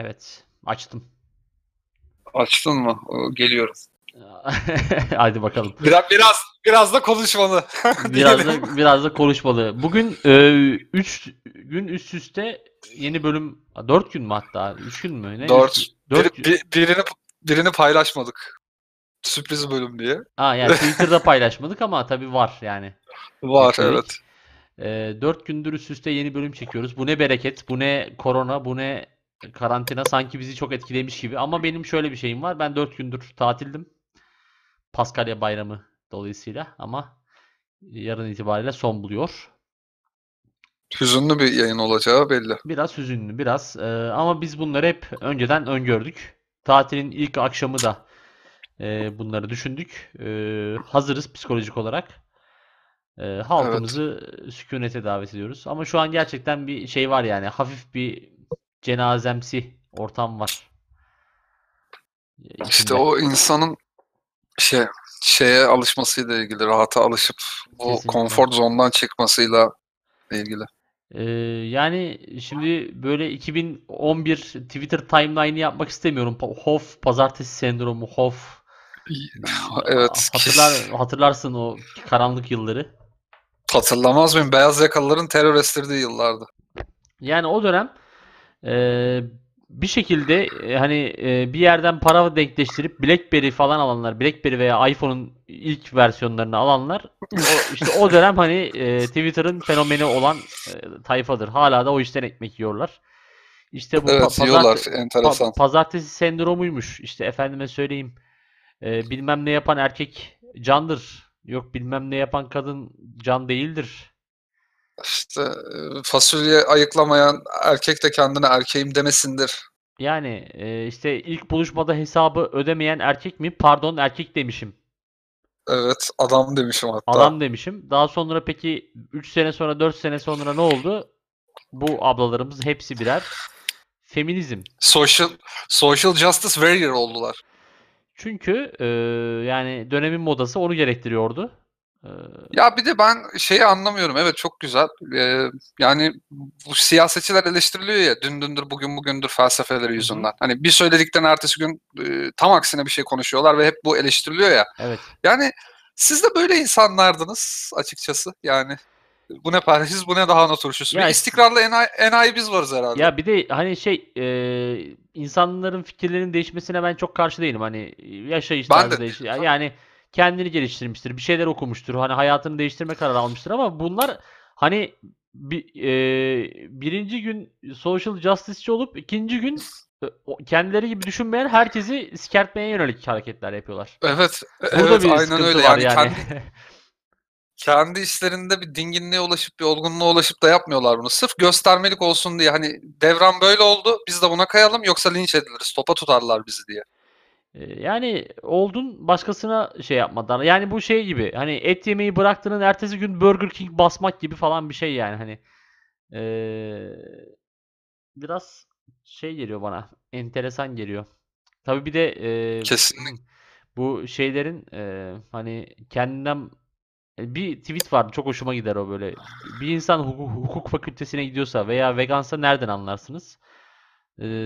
Evet. Açtım. Açtın mı? O, Geliyorum. Hadi bakalım. Biraz biraz biraz da konuşmalı. Biraz da biraz da konuşmalı. Bugün 3 gün üst üste yeni bölüm 4 gün mü hatta? 3 gün mü? Ne? Dört. 4 Bir- bir- birini birini paylaşmadık. Sürpriz bölüm diye. Aa yani Twitter'da paylaşmadık ama tabii var yani. Var Yükledik. evet. 4 gündür üst üste yeni bölüm çekiyoruz. Bu ne bereket, bu ne korona, bu ne karantina sanki bizi çok etkilemiş gibi. Ama benim şöyle bir şeyim var. Ben 4 gündür tatildim. Paskalya bayramı dolayısıyla ama yarın itibariyle son buluyor. Hüzünlü bir yayın olacağı belli. Biraz hüzünlü, biraz. Ee, ama biz bunları hep önceden öngördük. Tatilin ilk akşamı da e, bunları düşündük. Ee, hazırız psikolojik olarak. Ee, halkımızı sükunete davet ediyoruz. Ama şu an gerçekten bir şey var yani. Hafif bir cenazemsi ortam var. Ee, İşte içinde. o insanın şey şeye alışmasıyla ilgili, rahata alışıp bu Kesinlikle. konfor zondan çıkmasıyla ilgili. Ee, yani şimdi böyle 2011 Twitter timeline'ı yapmak istemiyorum. Hof, pazartesi sendromu, Hof. Evet. Hatırlar, hatırlarsın o karanlık yılları. Hatırlamaz mıyım? Beyaz yakalıların terör estirdiği yıllardı. Yani o dönem e, bir şekilde e, hani e, bir yerden para denkleştirip BlackBerry falan alanlar, BlackBerry veya iPhone'un ilk versiyonlarını alanlar o, işte o dönem hani e, Twitter'ın fenomeni olan e, tayfadır. Hala da o işten ekmek yiyorlar. İşte bu pa- Evet, pazart- yiyorlar. pa- Enteresan. pazartesi sendromuymuş. İşte efendime söyleyeyim. e, bilmem ne yapan erkek candır. Yok bilmem ne yapan kadın can değildir. İşte fasulye ayıklamayan erkek de kendine erkeğim demesindir. Yani e, işte ilk buluşmada hesabı ödemeyen erkek mi? Pardon erkek demişim. Evet, adam demişim hatta. Adam demişim. Daha sonra peki 3 sene sonra 4 sene sonra ne oldu? Bu ablalarımız hepsi birer feminizm. Social social justice warrior oldular. Çünkü e, yani dönemin modası onu gerektiriyordu. E, Ya bir de ben şeyi anlamıyorum. Evet çok güzel. Ee, yani bu siyasetçiler eleştiriliyor ya dün dündür bugün bugündür felsefeleri yüzünden. Hani bir söyledikten ertesi gün e, tam aksine bir şey konuşuyorlar ve hep bu eleştiriliyor ya. evet. Yani siz de böyle insanlardınız açıkçası. Yani bu ne Paris, bu ne daha turşusu. Ya Bir istikrarlı enayi, enayi biz varız herhalde. Ya bir de hani şey e, insanların fikirlerinin değişmesine ben çok karşı değilim. Hani yaşayış Ben tarzı de değiş- Yani kendini geliştirmiştir, bir şeyler okumuştur, hani hayatını değiştirme kararı almıştır ama bunlar hani bir, e, birinci gün social justice'çi olup ikinci gün e, kendileri gibi düşünmeyen herkesi sikertmeye yönelik hareketler yapıyorlar. Evet, Burada evet bir aynen öyle. var Yani, yani. kendi kendi işlerinde bir dinginliğe ulaşıp bir olgunluğa ulaşıp da yapmıyorlar bunu. Sırf göstermelik olsun diye hani devran böyle oldu biz de buna kayalım yoksa linç ediliriz. Topa tutarlar bizi diye. E, Yani oldun başkasına şey yapmadan. Yani bu şey gibi. Hani et yemeyi bıraktığının ertesi gün Burger King basmak gibi falan bir şey yani hani. Eee, biraz şey geliyor bana. Enteresan geliyor. Tabii bir de eee, Kesinlikle. bu şeylerin eee, hani kendinden e, bir tweet vardı çok hoşuma gider o böyle. Bir insan hukuk, hukuk fakültesine gidiyorsa veya vegansa nereden anlarsınız?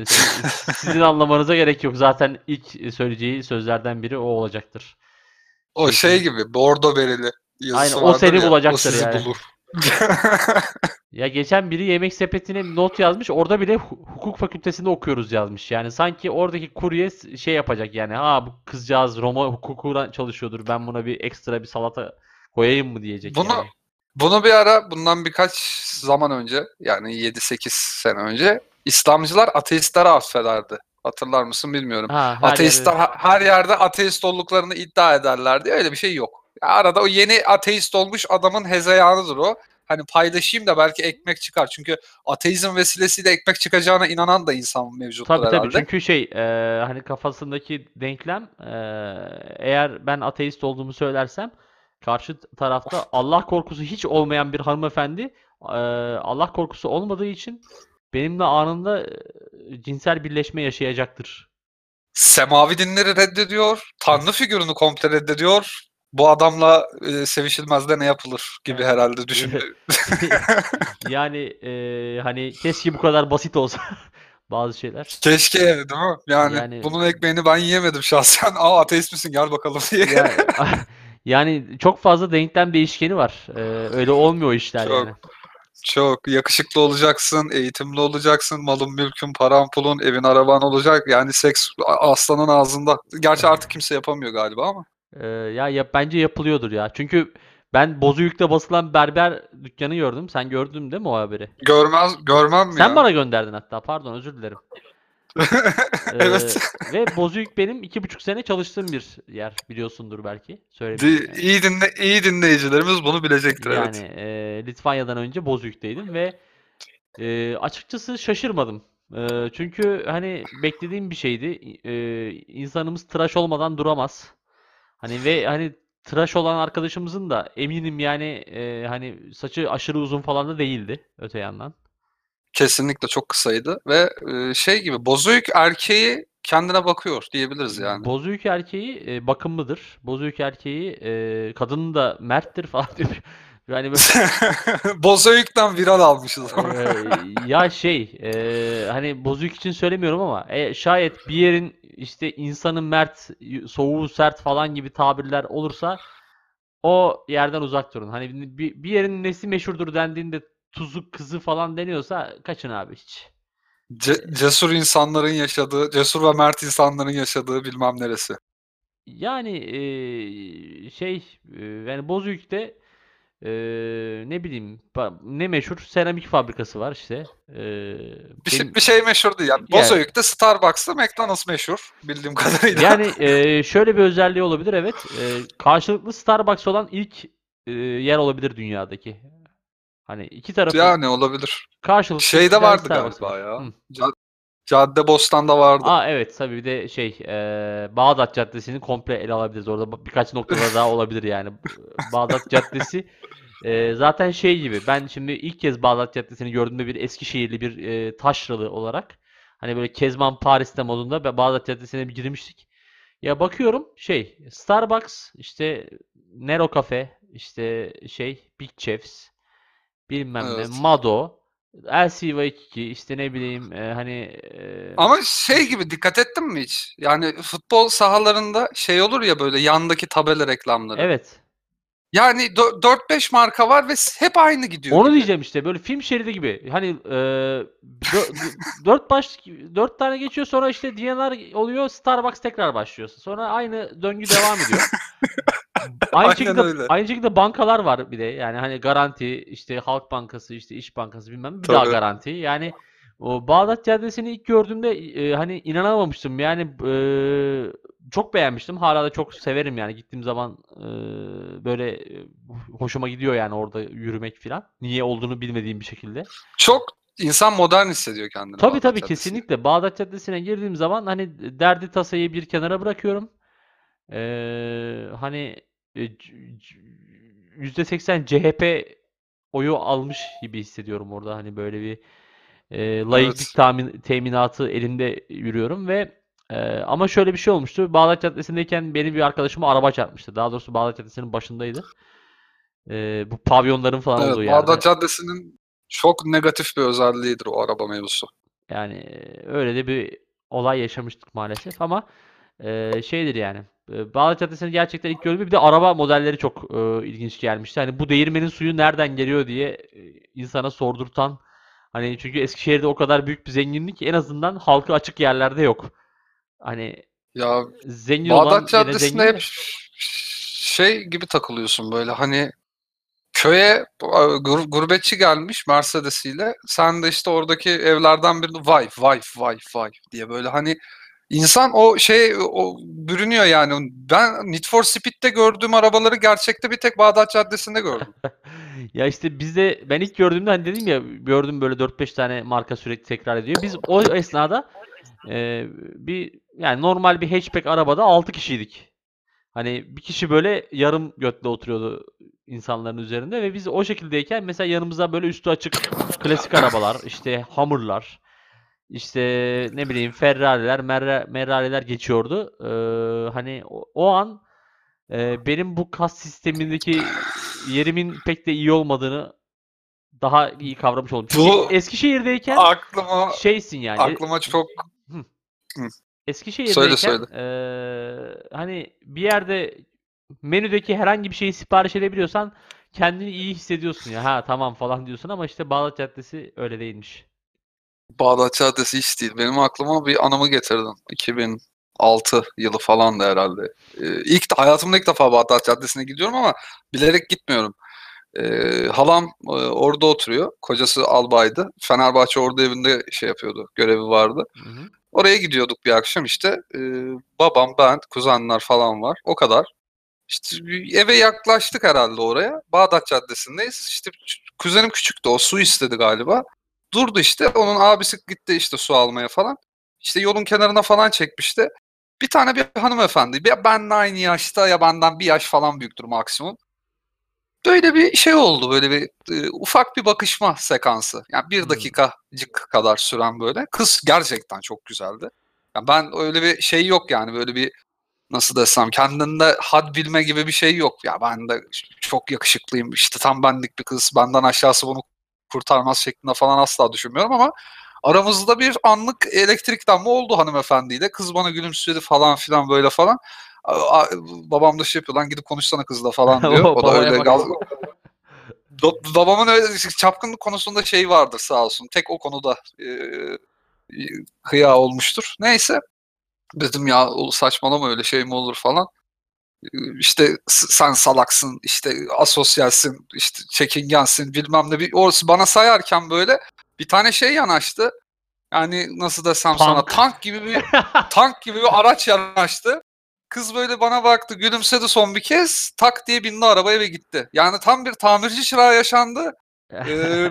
Si- sizin anlamanıza gerek yok. Zaten ilk söyleyeceği sözlerden biri o olacaktır. O şey Kesin. gibi bordo bereli yazısı Aynen, o seni ya, bulacaktır o sizi yani. bulur. Ya geçen biri yemek sepetine not yazmış. Orada bile hu- hukuk fakültesinde okuyoruz yazmış. Yani sanki oradaki kurye şey yapacak yani. Ha bu kızcağız Roma hukukuna çalışıyordur. Ben buna bir ekstra bir salata koyayım mı diyecek Bunu yani. bunu bir ara bundan birkaç zaman önce yani 7-8 sene önce İslamcılar ateistleri affederdi. Hatırlar mısın bilmiyorum. Ha, her Ateistler yerde. her yerde ateist olduklarını iddia ederlerdi. Öyle bir şey yok. Ya arada o yeni ateist olmuş adamın hezeyanıdır o. Hani paylaşayım da belki ekmek çıkar. Çünkü ateizm vesilesiyle ekmek çıkacağına inanan da insan mevcuttur Tabii tabii. herhalde. Çünkü şey e, hani kafasındaki denklem e, eğer ben ateist olduğumu söylersem karşı tarafta Allah korkusu hiç olmayan bir hanımefendi e, Allah korkusu olmadığı için benimle anında cinsel birleşme yaşayacaktır. Semavi dinleri reddediyor. Tanrı figürünü komple reddediyor. Bu adamla e, sevişilmez de ne yapılır gibi Evet. herhalde düşünüyor. Yani e, hani keşke bu kadar basit olsa. bazı şeyler. Keşke değil mi? Yani, Yani- bunun ekmeğini ben yiyemedim şahsen. Aa ateist misin gel bakalım diye. Ya, yani çok fazla denklem değişkeni var. Ee, öyle olmuyor işler Çok. yani. Çok yakışıklı olacaksın, eğitimli olacaksın, malın mülkün, paran pulun, evin araban olacak. Yani seks aslanın ağzında. Gerçi artık kimse yapamıyor galiba ama. Ee, ya, ya bence yapılıyordur ya. Çünkü ben Bozüyük'te basılan berber dükkanı gördüm. Sen gördün değil mi o haberi? Görmez, görmem mi Sen ya? bana gönderdin hatta. Pardon özür dilerim. Evet. Ee, ve Bozüyük benim iki buçuk sene çalıştığım bir yer. Biliyorsundur belki. Söylemiştim yani. iyi, dinle, iyi dinleyicilerimiz bunu bilecektir Yani evet. e, Litvanya'dan önce Bozüyük'teydim ve e, açıkçası şaşırmadım. E, çünkü hani beklediğim bir şeydi. E, insanımız tıraş olmadan duramaz. Hani ve hani tıraş olan arkadaşımızın da eminim yani e, hani saçı aşırı uzun falan da değildi öte yandan. Kesinlikle çok kısaydı ve e, şey gibi bozuyuk erkeği kendine bakıyor diyebiliriz yani. Bozüyük erkeği e, bakımlıdır. Bozüyük erkeği e, kadının da merttir falan diyor. Yani böyle Bozuyuk'tan viral almışız. Eee, ya şey eee, hani bozuk için söylemiyorum ama e, şayet bir yerin işte insanı mert, soğuğu sert falan gibi tabirler olursa o yerden uzak durun. Hani bir, bir yerin nesi meşhurdur dendiğinde tuzu kızı falan deniyorsa kaçın abi hiç. Ce- cesur insanların yaşadığı, cesur ve mert insanların yaşadığı bilmem neresi. Yani eee, şey eee, yani Bozüyük'te eee, ne bileyim ne meşhur seramik fabrikası var işte. Eee, Bir şey, benim- bir şey meşhur değil. Yani Bozüyük'te Starbucks'ta McDonald's meşhur bildiğim kadarıyla. Yani e, şöyle bir özelliği olabilir evet. E, karşılıklı Starbucks olan ilk e, yer olabilir dünyadaki. Hani iki tarafı yani olabilir. karşılıklı Şeyde birer vardı galiba var. ya. Hı. Cad- Caddebostan'da vardı. Aa evet tabii bir de şey e, Bağdat Caddesi'ni komple ele alabiliriz. Orada ba- birkaç noktada daha olabilir yani. Bağdat Caddesi e, zaten şey gibi ben şimdi ilk kez Bağdat Caddesi'ni gördüğümde bir Eskişehirli bir e, taşralı olarak hani böyle Kezban Paris'te modunda ve Bağdat Caddesi'ne bir girmiştik. Ya bakıyorum şey Starbucks işte Nero Cafe işte şey Big Chefs bilmem ne Evet. Mado LCY2 işte ne bileyim e, hani e, Ama şey gibi dikkat ettin mi hiç? Yani futbol sahalarında şey olur ya böyle yandaki tabela reklamları. evet Yani dö- 4-5 marka var ve hep aynı gidiyor. Onu gibi. diyeceğim işte böyle film şeridi gibi. Hani e, dö- dört baş dört tane geçiyor sonra işte DNR oluyor Starbucks tekrar başlıyor. Sonra aynı döngü devam ediyor. Aynı Aynen şekilde öyle. aynı şekilde bankalar var bir de. Yani hani garanti işte Halk Bankası işte İş Bankası bilmem bir daha Tabii. garanti. Yani o Bağdat Caddesi'ni ilk gördüğümde e, hani inanamamıştım. Yani e, çok beğenmiştim. Hala da çok severim yani gittiğim zaman e, böyle e, hoşuma gidiyor yani orada yürümek falan. Niye olduğunu bilmediğim bir şekilde. Çok insan modern hissediyor kendini. Tabii Bağdat tabii Caddesi'nde. kesinlikle. Bağdat Caddesi'ne girdiğim zaman hani derdi tasayı bir kenara bırakıyorum. Ee, hani e, c- c- %80 CHP oyu almış gibi hissediyorum orada. Hani böyle bir e, laiklik Evet. tamin, teminatı elimde yürüyorum ve e, ama şöyle bir şey olmuştu. Bağdat Caddesi'ndeyken benim bir arkadaşıma araba çarpmıştı. Daha doğrusu Bağdat Caddesi'nin başındaydı. E, bu pavyonların falan Evet, olduğu yerde. Bağdat Caddesi'nin çok negatif bir özelliğidir o araba mevzusu. Yani öyle de bir olay yaşamıştık maalesef ama e, şeydir yani. E, Bağdat Caddesi'ni gerçekten ilk gördüğümde bir de araba modelleri çok e, ilginç gelmişti. Hani bu değirmenin suyu nereden geliyor diye e, insana sordurtan hani çünkü Eskişehir'de o kadar büyük bir zenginlik en azından halka açık yerlerde yok. Hani Ya zengin olan Bağdat yine Caddesi'nde zengin hep de. şey gibi takılıyorsun böyle hani köye gur- gurbetçi gelmiş Mercedes'iyle. Sen de işte oradaki evlerden birini vay vay vay vay diye böyle hani insan o şey o bürünüyor yani. Ben Need for Speed'de gördüğüm arabaları gerçekte bir tek Bağdat Caddesi'nde gördüm. Ya işte bizde ben ilk gördüğümde hani dedim ya gördüm böyle 4-5 tane marka sürekli tekrar ediyor. Biz o esnada e, bir yani normal bir hatchback arabada 6 kişiydik. Hani bir kişi böyle yarım götle oturuyordu insanların üzerinde ve biz o şekildeyken mesela yanımıza böyle üstü açık klasik arabalar, işte Hummer'lar, işte ne bileyim Ferrari'ler, Merra- Merrari'ler geçiyordu. Ee, hani o, o an e, benim bu kas sistemindeki yerimin pek de iyi olmadığını daha iyi kavramış oldum. Çünkü Bu- Eskişehir'deyken Aklıma şeysin yani. e- aklıma çok Eskişehir'deyken söyle. eee, hani bir yerde menüdeki herhangi bir şeyi sipariş edebiliyorsan kendini iyi hissediyorsun ya. Ha tamam falan diyorsun ama işte Bağdat Caddesi öyle değilmiş. Bağdat Caddesi hiç değil. Benim aklıma bir anımı getirdin. 2006 yılı falan da herhalde. Ee, ilk hayatımda ilk defa Bağdat Caddesi'ne gidiyorum ama bilerek gitmiyorum. Ee, halam e, orada oturuyor. Kocası albaydı. Fenerbahçe orada evinde şey yapıyordu. Görevi vardı. Hı hı. Oraya gidiyorduk bir akşam işte. Ee, babam, ben, kuzenler falan var. O kadar. İşte eve yaklaştık herhalde oraya. Bağdat Caddesi'ndeyiz. İşte kuzenim küçüktü. O su istedi galiba. Durdu işte. Onun abisi gitti işte su almaya falan. İşte yolun kenarına falan çekmişti. Bir tane bir hanımefendi. Bir, benle aynı yaşta ya benden bir yaş falan büyüktür maksimum. Böyle bir şey oldu. Böyle bir e, ufak bir bakışma sekansı. Yani bir dakikacık kadar süren böyle. Kız gerçekten çok güzeldi. Yani ben öyle bir şey yok yani böyle bir nasıl desem kendinde had bilme gibi bir şey yok. Ya ben de çok yakışıklıyım işte tam benlik bir kız benden aşağısı bunu kurtarmaz şeklinde falan asla düşünmüyorum ama aramızda bir anlık elektriklenme oldu hanımefendiyle. Kız bana gülümsedi falan filan böyle falan. Babam da şey yapıyor lan gidip konuşsana kızla falan diyor. O da öyle gaz... Ba- Babamın öyle çapkınlık konusunda şey vardır sağ olsun. Tek o konuda e, hıya olmuştur. Neyse. Dedim ya saçmalama öyle şey mi olur falan. Ee, İşte sen salaksın, işte asosyalsin, işte çekingensin bilmem ne. Bir, orası bana sayarken böyle bir tane şey yanaştı. Yani nasıl desem sana Tank. tank gibi bir tank gibi bir araç yanaştı. Kız böyle bana baktı, gülümsedi son bir kez. Tak diye bindi arabaya ve gitti. Yani tam bir tamirci çırağı yaşandı. Ee,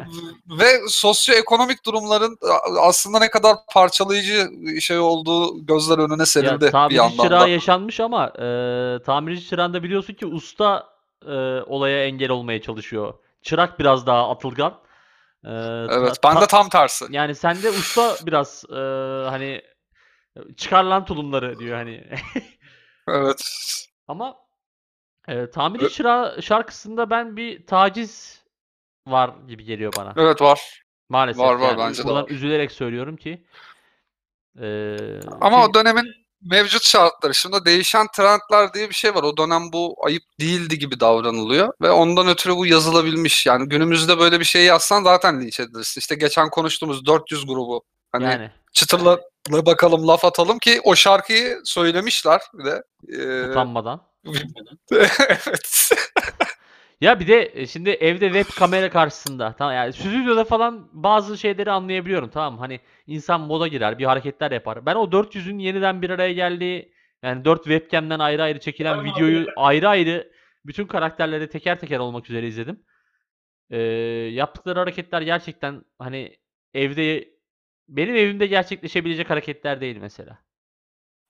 ve sosyoekonomik durumların aslında ne kadar parçalayıcı şey olduğu gözler önüne serildi Ya bir tamirci yandan çırağı da. yaşanmış ama e, tamirci çırağında biliyorsun ki usta e, olaya engel olmaya çalışıyor. Çırak biraz daha atılgan. E, Evet, ta- ben de ta- tam tersi. yani sende usta biraz e, hani çıkar lan tulumları diyor hani. Evet. Ama e, tamirci çırağı şarkısında ben bir taciz var gibi geliyor bana. Evet var. Maalesef Var, var, yani bence de var. üzülerek söylüyorum ki. e, Ama ki- o dönemin mevcut şartları. Şimdi değişen trendler diye bir şey var. O dönem bu ayıp değildi gibi davranılıyor. Ve ondan ötürü bu yazılabilmiş. Yani günümüzde böyle bir şey yazsan zaten linç edilirsin. İşte geçen konuştuğumuz 400 grubu. Hani yani çıtırla bakalım laf atalım ki o şarkıyı söylemişler bir de. Ee, utanmadan. evet. Ya bir de e, şimdi evde web kamera karşısında tamam yani stüdyoda falan bazı şeyleri anlayabiliyorum tamam hani insan moda girer bir hareketler yapar. Ben o 400'ün yeniden bir araya geldiği yani 4 webcam'den ayrı ayrı çekilen videoyu ayrı ayrı bütün karakterleri teker teker olmak üzere izledim. Ee, yaptıkları hareketler gerçekten hani evde benim evimde gerçekleşebilecek hareketler değil mesela.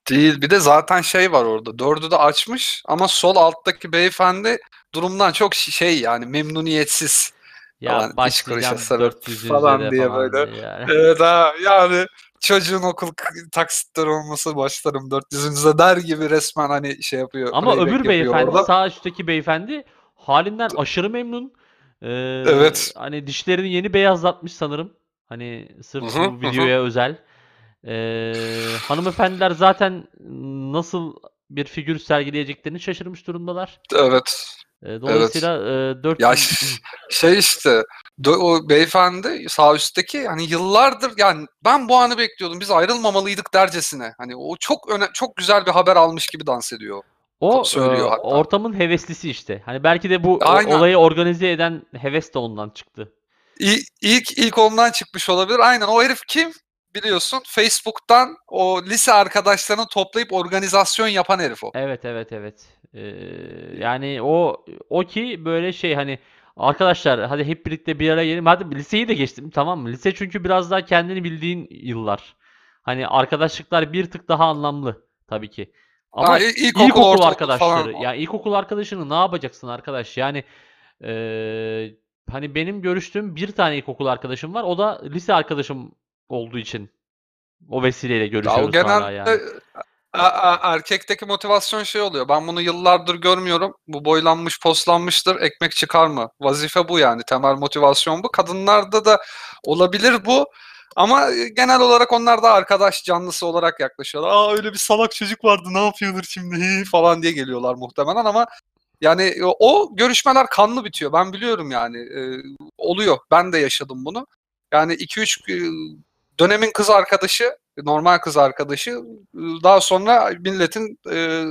Değil. Bir de zaten şey var orada. Dördü de açmış ama sol alttaki beyefendi durumdan çok şey yani memnuniyetsiz. Ya Falan, başlayacağım kuruşa sarıp 400 falan diye falan böyle. diye yani. Evet ha yani çocuğun okul taksitleri olması başlarım 400'ünüze der gibi resmen hani şey yapıyor. Ama öbür beyefendi orada. sağ üstteki beyefendi halinden aşırı memnun. Ee, Evet. Hani dişlerini yeni beyazlatmış sanırım. Hani sırf Hı hı, bu videoya özel. Ee, hanımefendiler zaten nasıl bir figür sergileyeceklerini şaşırmış durumdalar. Evet. Ee, dolayısıyla e, 400 Ya şey işte o beyefendi sağ üstteki hani yıllardır yani ben bu anı bekliyordum. Biz ayrılmamalıydık dercesine. Hani o çok öne çok güzel bir haber almış gibi dans ediyor. o söylüyor e, hatta. ortamın heveslisi işte. Hani belki de bu Aynen. olayı organize eden heves de ondan çıktı. İ- İlk ilk ondan çıkmış olabilir. Aynen o herif kim? Biliyorsun Facebook'tan o lise arkadaşlarını toplayıp organizasyon yapan herif o. Evet evet evet. Ee, yani o o ki böyle şey hani arkadaşlar hadi hep birlikte bir araya gelin. Hadi liseyi de geçtim tamam mı? Lise çünkü biraz daha kendini bildiğin yıllar. Hani arkadaşlıklar bir tık daha anlamlı tabii ki. Ama Ha, il- ilkokul, ilkokul arkadaşları. falan. Ya ilkokul arkadaşını ne yapacaksın arkadaş? Yani eee, hani benim görüştüğüm bir tane ilkokul arkadaşım var. O da lise arkadaşım olduğu için o vesileyle Ya görüşüyoruz hala genelde yani. a- a- erkekteki motivasyon şey oluyor. Ben bunu yıllardır görmüyorum. Bu boylanmış, poslanmıştır. Ekmek çıkar mı? Vazife bu yani. Temel motivasyon bu. Kadınlarda da olabilir bu. Ama e, genel olarak onlar da arkadaş canlısı olarak yaklaşıyorlar. Aa öyle bir salak çocuk vardı ne yapıyordur şimdi falan diye geliyorlar muhtemelen ama yani e, o görüşmeler kanlı bitiyor. Ben biliyorum yani. E, oluyor. Ben de yaşadım bunu. Yani 2-3 e, dönemin kız arkadaşı, normal kız arkadaşı e, daha sonra milletin e,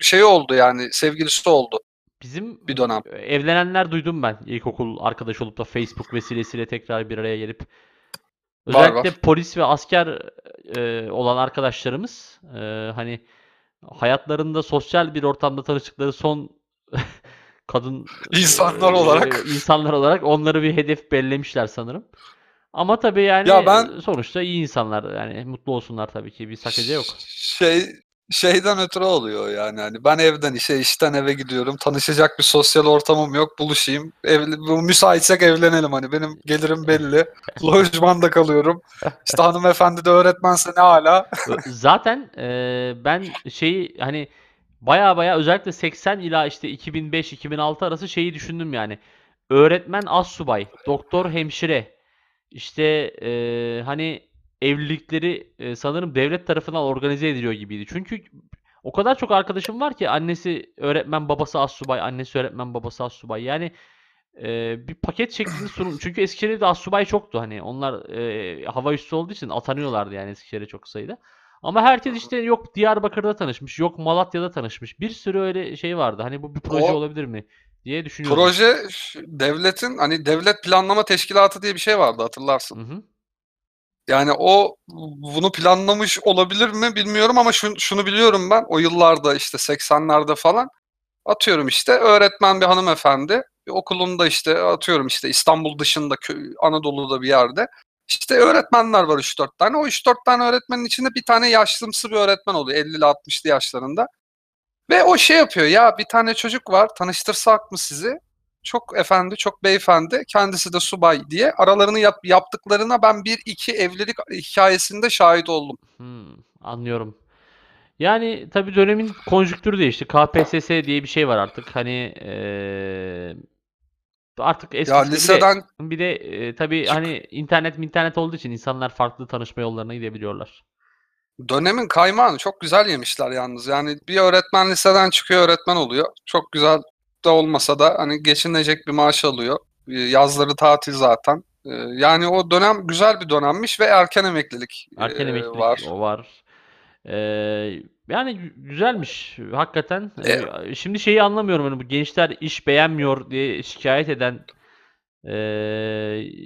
şeyi oldu yani sevgilisi oldu. Bizim Bir dönem. evlenenler duydum ben. İlkokul arkadaş olup da Facebook vesilesiyle tekrar bir araya gelip. Var, Özellikle var. polis ve asker e, olan arkadaşlarımız e, hani hayatlarında sosyal bir ortamda tanıştıkları son kadın İnsanlar e, olarak. insanlar olarak onları bir hedef bellemişler sanırım. Ama tabii yani Ya ben- sonuçta iyi insanlar yani mutlu olsunlar tabii ki bir sakınca yok. Şey şeyden ötürü oluyor yani hani ben evden işe işten eve gidiyorum tanışacak bir sosyal ortamım yok buluşayım Evli, bu müsaitsek evlenelim hani benim gelirim belli lojmanda kalıyorum işte hanımefendi de öğretmense ne hala Ö- Zaten e, ben şeyi hani baya baya özellikle 80 ila işte 2005-2006 arası şeyi düşündüm yani. Öğretmen assubay, doktor hemşire, işte e, hani evlilikleri e, sanırım devlet tarafından organize ediliyor gibiydi. Çünkü o kadar çok arkadaşım var ki annesi öğretmen, babası assubay, annesi öğretmen, babası assubay. Yani e, bir paket şeklinde sunum. Çünkü Eskişehir'de assubay çoktu hani. Onlar e, hava üssü olduğu için atanıyorlardı yani Eskişehir'e çok sayıda. Ama herkes işte yok Diyarbakır'da tanışmış, yok Malatya'da tanışmış. Bir sürü öyle şey vardı. Hani bu bir proje O- olabilir mi diye düşünüyorum. proje devletin hani devlet planlama teşkilatı diye bir şey vardı hatırlarsın. Hı hı. Yani o bunu planlamış olabilir mi bilmiyorum ama şunu, şunu biliyorum ben o yıllarda işte 80'lerde falan atıyorum işte öğretmen bir hanımefendi bir okulunda işte atıyorum işte İstanbul dışında Anadolu'da bir yerde işte öğretmenler var 3-4 tane. O 3-4 tane öğretmenin içinde bir tane yaşlımsı bir öğretmen oluyor 50'li 60'lı yaşlarında. Ve o şey yapıyor ya bir tane çocuk var tanıştırsak mı sizi? Çok efendi, çok beyefendi. Kendisi de subay diye. Aralarını yap, yaptıklarına ben bir iki evlilik hikayesinde şahit oldum. Hmm, anlıyorum. Yani tabii dönemin konjüktürü değişti. KPSS diye bir şey var artık. Hani eee, artık Ya eskisi gibi de liseden bir de e, tabii çık- hani internet internet olduğu için insanlar farklı tanışma yollarına gidebiliyorlar. Dönemin kaymağını çok güzel yemişler yalnız. Yani bir öğretmen liseden çıkıyor öğretmen oluyor. Çok güzel de olmasa da hani geçinecek bir maaş alıyor. Ee, Yazları tatil zaten. Ee, Yani o dönem güzel bir dönemmiş ve erken emeklilik Erken e, emeklilik var. o var. Eee, yani gü- güzelmiş hakikaten. E, Eee, şimdi şeyi anlamıyorum hani bu gençler iş beğenmiyor diye şikayet eden eee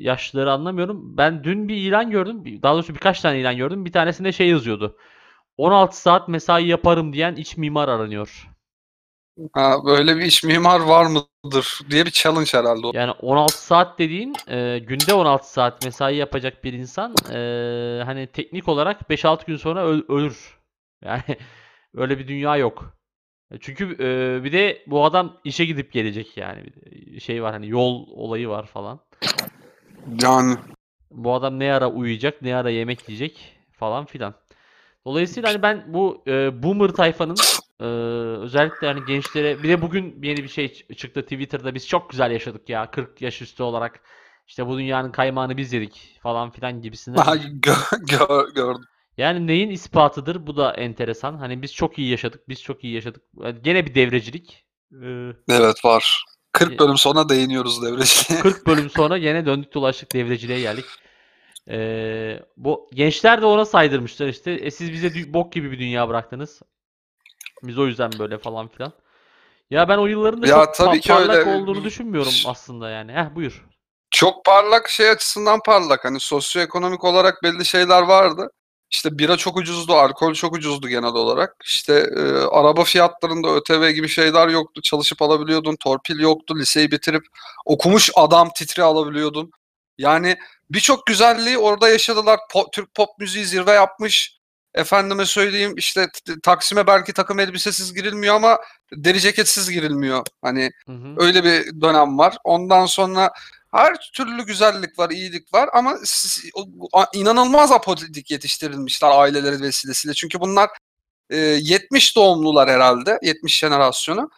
yaşlıları anlamıyorum. Ben dün bir ilan gördüm. Daha doğrusu birkaç tane ilan gördüm. Bir tanesinde şey yazıyordu. 16 saat mesai yaparım diyen iç mimar aranıyor. Ha, böyle bir iş mimar var mıdır diye bir challenge herhalde. Yani 16 saat dediğin eee, günde 16 saat mesai yapacak bir insan eee, hani teknik olarak 5-6 gün sonra öl- ölür. Yani öyle bir dünya yok. E, Çünkü eee, bir de bu adam işe gidip gelecek yani. Bir de şey var hani yol olayı var falan. Yani Bu adam ne ara uyuyacak, ne ara yemek yiyecek falan filan. Dolayısıyla hani ben bu e, boomer tayfanın e, özellikle hani gençlere bir de bugün yeni bir şey çıktı Twitter'da biz çok güzel yaşadık ya 40 yaş üstü olarak işte bu dünyanın kaymağını biz yedik falan filan gibisinden. ha, gö- gö- gördüm. Yani neyin ispatıdır? Bu da enteresan. Hani biz çok iyi yaşadık, biz çok iyi yaşadık. Yani Gene bir devrecilik. E, Evet var. 40 e, bölüm sonra değiniyoruz devreciye. 40 bölüm sonra gene döndük dolaştık devreciliğe geldik. Ee, bu gençler de ona saydırmışlar işte. E siz bize bok gibi bir dünya bıraktınız. Biz o yüzden böyle falan filan. Ya ben o yılların da Ya çok pa- tabii ki parlak öyle. olduğunu düşünmüyorum aslında yani. Heh buyur. Çok parlak şey açısından parlak. Hani sosyoekonomik olarak belli şeyler vardı. İşte bira çok ucuzdu, alkol çok ucuzdu genel olarak. İşte e, araba fiyatlarında ÖTV gibi şeyler yoktu. Çalışıp alabiliyordun. Torpil yoktu. Liseyi bitirip okumuş adam titri alabiliyordun. Yani birçok güzelliği orada yaşadılar. Po- Türk pop müziği zirve yapmış. Efendime söyleyeyim işte Taksim'e belki takım elbisesiz girilmiyor ama deri ceketsiz girilmiyor. Hani Hı hı. Öyle bir dönem var. Ondan sonra her türlü güzellik var, iyilik var ama inanılmaz apolitik yetiştirilmişler aileleri vesilesiyle. Çünkü bunlar e, 70 doğumlular herhalde 70 jenerasyonu.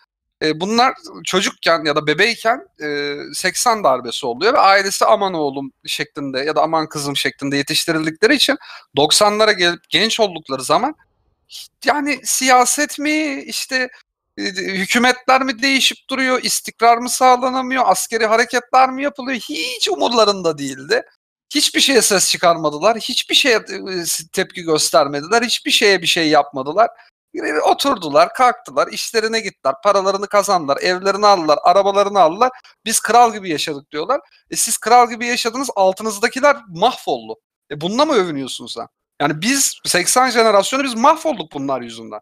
E, bunlar çocukken ya da bebeyken e, 80 darbesi oluyor ve ailesi aman oğlum şeklinde ya da aman kızım şeklinde yetiştirildikleri için 90'lara gelip genç oldukları zaman yani siyaset mi işte e, hükümetler mi değişip duruyor, istikrar mı sağlanamıyor, askeri hareketler mi yapılıyor hiç umurlarında değildi. Hiçbir şeye ses çıkarmadılar, hiçbir şeye e, tepki göstermediler, hiçbir şeye bir şey yapmadılar. E, Oturdular, kalktılar, işlerine gittiler, paralarını kazandılar, evlerini aldılar, arabalarını aldılar. Biz kral gibi yaşadık diyorlar. E siz kral gibi yaşadınız, altınızdakiler mahvoldu. E bununla mı övünüyorsun sen? Yani biz 80 jenerasyonu biz mahvolduk bunlar yüzünden.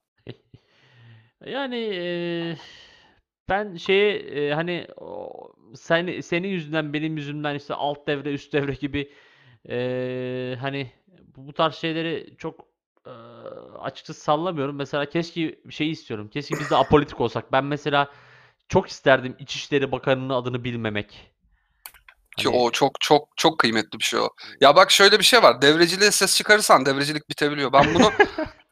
Yani eee, ben şeye eee, hani o, sen, senin yüzünden benim yüzümden işte alt devre üst devre gibi eee, hani bu, tarz şeyleri çok eee, açıkçası sallamıyorum. Mesela keşke şey istiyorum. Keşke biz de apolitik olsak. Ben mesela çok isterdim İçişleri Bakanı'nın adını bilmemek. Ki Hani o çok çok çok kıymetli bir şey o. Ya bak şöyle bir şey var. Devreciliğe ses çıkarırsan devrecilik bitebiliyor. Ben bunu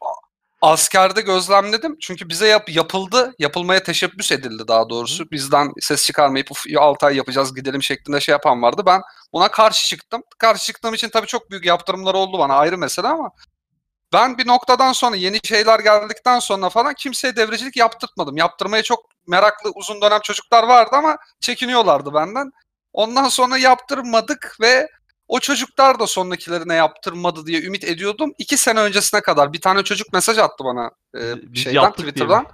askerde gözlemledim. Çünkü bize yap, yapıldı, yapılmaya teşebbüs edildi daha doğrusu. Bizden ses çıkarmayıp 6 ay yapacağız gidelim şeklinde şey yapan vardı. Ben buna karşı çıktım. Karşı çıktığım için tabii çok büyük yaptırımlar oldu bana ayrı mesele ama ben bir noktadan sonra yeni şeyler geldikten sonra falan kimseye devrecilik yaptırtmadım. Yaptırmaya çok meraklı uzun dönem çocuklar vardı ama çekiniyorlardı benden. Ondan sonra yaptırmadık ve o çocuklar da sonrakilerine yaptırmadı diye ümit ediyordum. İki sene öncesine kadar bir tane çocuk mesaj attı bana e, biz, şeyden? Twitter'dan.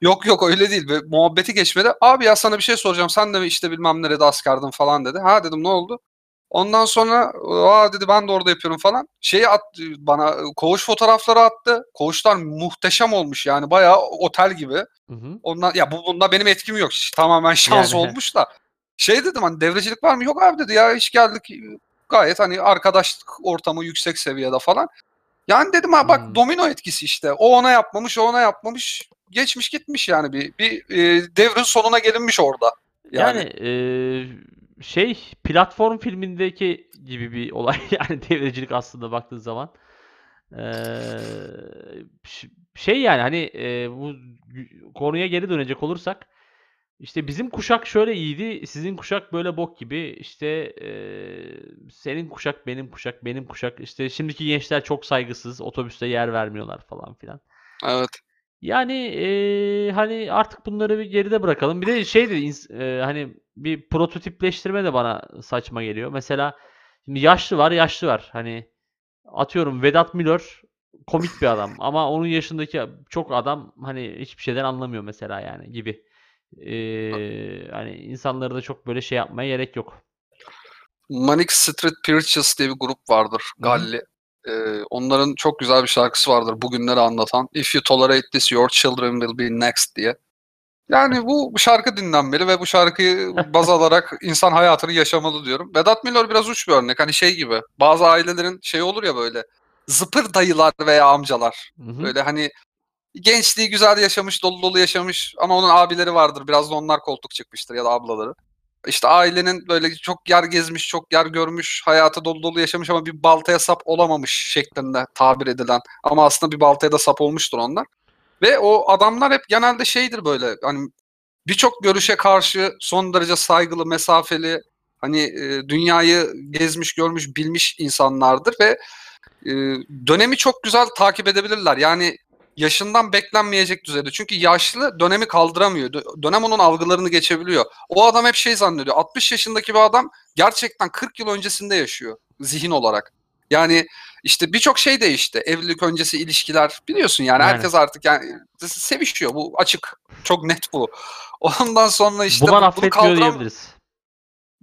Yok yok öyle değil. Ve muhabbeti geçmedi. Abi ya sana bir şey soracağım. Sen de işte bilmem nerede askerdin falan dedi. Ha dedim ne oldu? Ondan sonra aa dedi ben de orada yapıyorum falan. Şeyi at bana koğuş fotoğrafları attı. Koğuşlar muhteşem olmuş yani bayağı otel gibi. Hı hı. Ondan ya bu bunda benim etkim yok. Tamamen şans Yani. olmuş da. Şey dedim hani devrecilik var mı? Yok abi dedi ya hiç geldik gayet hani arkadaşlık ortamı yüksek seviyede falan. Yani dedim ha bak Hmm. domino etkisi işte. O ona yapmamış, o ona yapmamış. Geçmiş gitmiş yani bir bir e, devrin sonuna gelinmiş orada. Yani Yani, eee, şey platform filmindeki gibi bir olay yani devrecilik aslında baktığın zaman. Eee, ş- şey yani hani eee, bu konuya geri dönecek olursak işte bizim kuşak şöyle iyiydi, sizin kuşak böyle bok gibi. İşte eee, senin kuşak, benim kuşak, benim kuşak. İşte şimdiki gençler çok saygısız, otobüste yer vermiyorlar falan filan. evet. Yani eee, hani artık bunları bir geride bırakalım. Bir de şey de eee, hani bir prototipleştirme de bana saçma geliyor. Mesela şimdi yaşlı var, yaşlı var. Hani atıyorum Vedat Milor komik bir adam ama onun yaşındaki çok adam hani hiçbir şeyden anlamıyor mesela yani gibi. Eee, hani insanları da çok böyle şey yapmaya gerek yok. Manic Street Preachers diye bir grup vardır. Galli. E, onların çok güzel bir şarkısı vardır. Bugünleri anlatan. If you tolerate this, your children will be next diye. Yani bu şarkı dinlenmeli ve bu şarkıyı baz alarak insan hayatını yaşamalı diyorum. Vedat Milor biraz uç bir örnek. Hani şey gibi. Bazı ailelerin şey olur ya böyle zıpır dayılar veya amcalar. Hı hı. Böyle hani gençliği güzel yaşamış, dolu dolu yaşamış ama onun abileri vardır. Biraz da onlar koltuk çıkmıştır ya da ablaları. İşte ailenin böyle çok yer gezmiş, çok yer görmüş, hayatı dolu dolu yaşamış ama bir baltaya sap olamamış şeklinde tabir edilen. Ama aslında bir baltaya da sap olmuştur onlar. Ve o adamlar hep genelde şeydir böyle hani birçok görüşe karşı son derece saygılı, mesafeli, hani e, dünyayı gezmiş, görmüş, bilmiş insanlardır ve e, dönemi çok güzel takip edebilirler. Yani yaşından beklenmeyecek düzeyde. Çünkü yaşlı dönemi kaldıramıyor. Dö- Dönem onun algılarını geçebiliyor. O adam hep şey zannediyor. 60 yaşındaki bir adam gerçekten 40 yıl öncesinde yaşıyor zihin olarak. Yani işte birçok şey değişti. Evlilik öncesi ilişkiler biliyorsun yani, Yani. herkes artık yani sevişiyor. Bu açık. Çok net bu. Ondan sonra işte Bunlar bu- bunu affetmiyor kaldıram- diyebiliriz.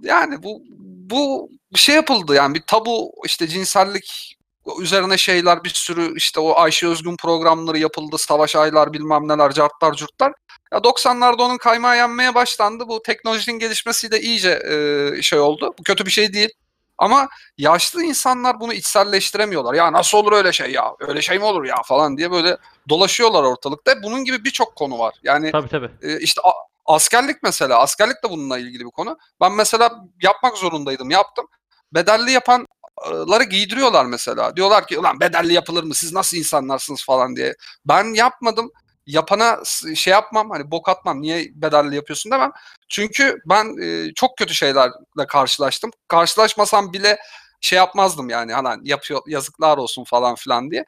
yani bu bu şey yapıldı yani bir tabu işte cinsellik üzerine şeyler bir sürü işte o Ayşe Özgün programları yapıldı. Savaş Aylar bilmem neler cartlar curtlar. Ya 90'larda onun kaymağı yenmeye başlandı. Bu teknolojinin gelişmesiyle iyice e, şey oldu. Bu kötü bir şey değil. Ama yaşlı insanlar bunu içselleştiremiyorlar. Ya nasıl olur öyle şey ya? Öyle şey mi olur ya falan diye böyle dolaşıyorlar ortalıkta. Bunun gibi birçok konu var. Yani Tabii tabii. e, işte a- askerlik mesela. Askerlik de bununla ilgili bir konu. Ben mesela yapmak zorundaydım. Yaptım. Bedelli yapan ları giydiriyorlar mesela. Diyorlar ki ulan bedelli yapılır mı siz nasıl insanlarsınız falan diye. Ben yapmadım. Yapana şey yapmam hani bok atmam niye bedelli yapıyorsun demem. Çünkü ben e, çok kötü şeylerle karşılaştım. Karşılaşmasam bile şey yapmazdım yani hani yapıyor yazıklar olsun falan filan diye.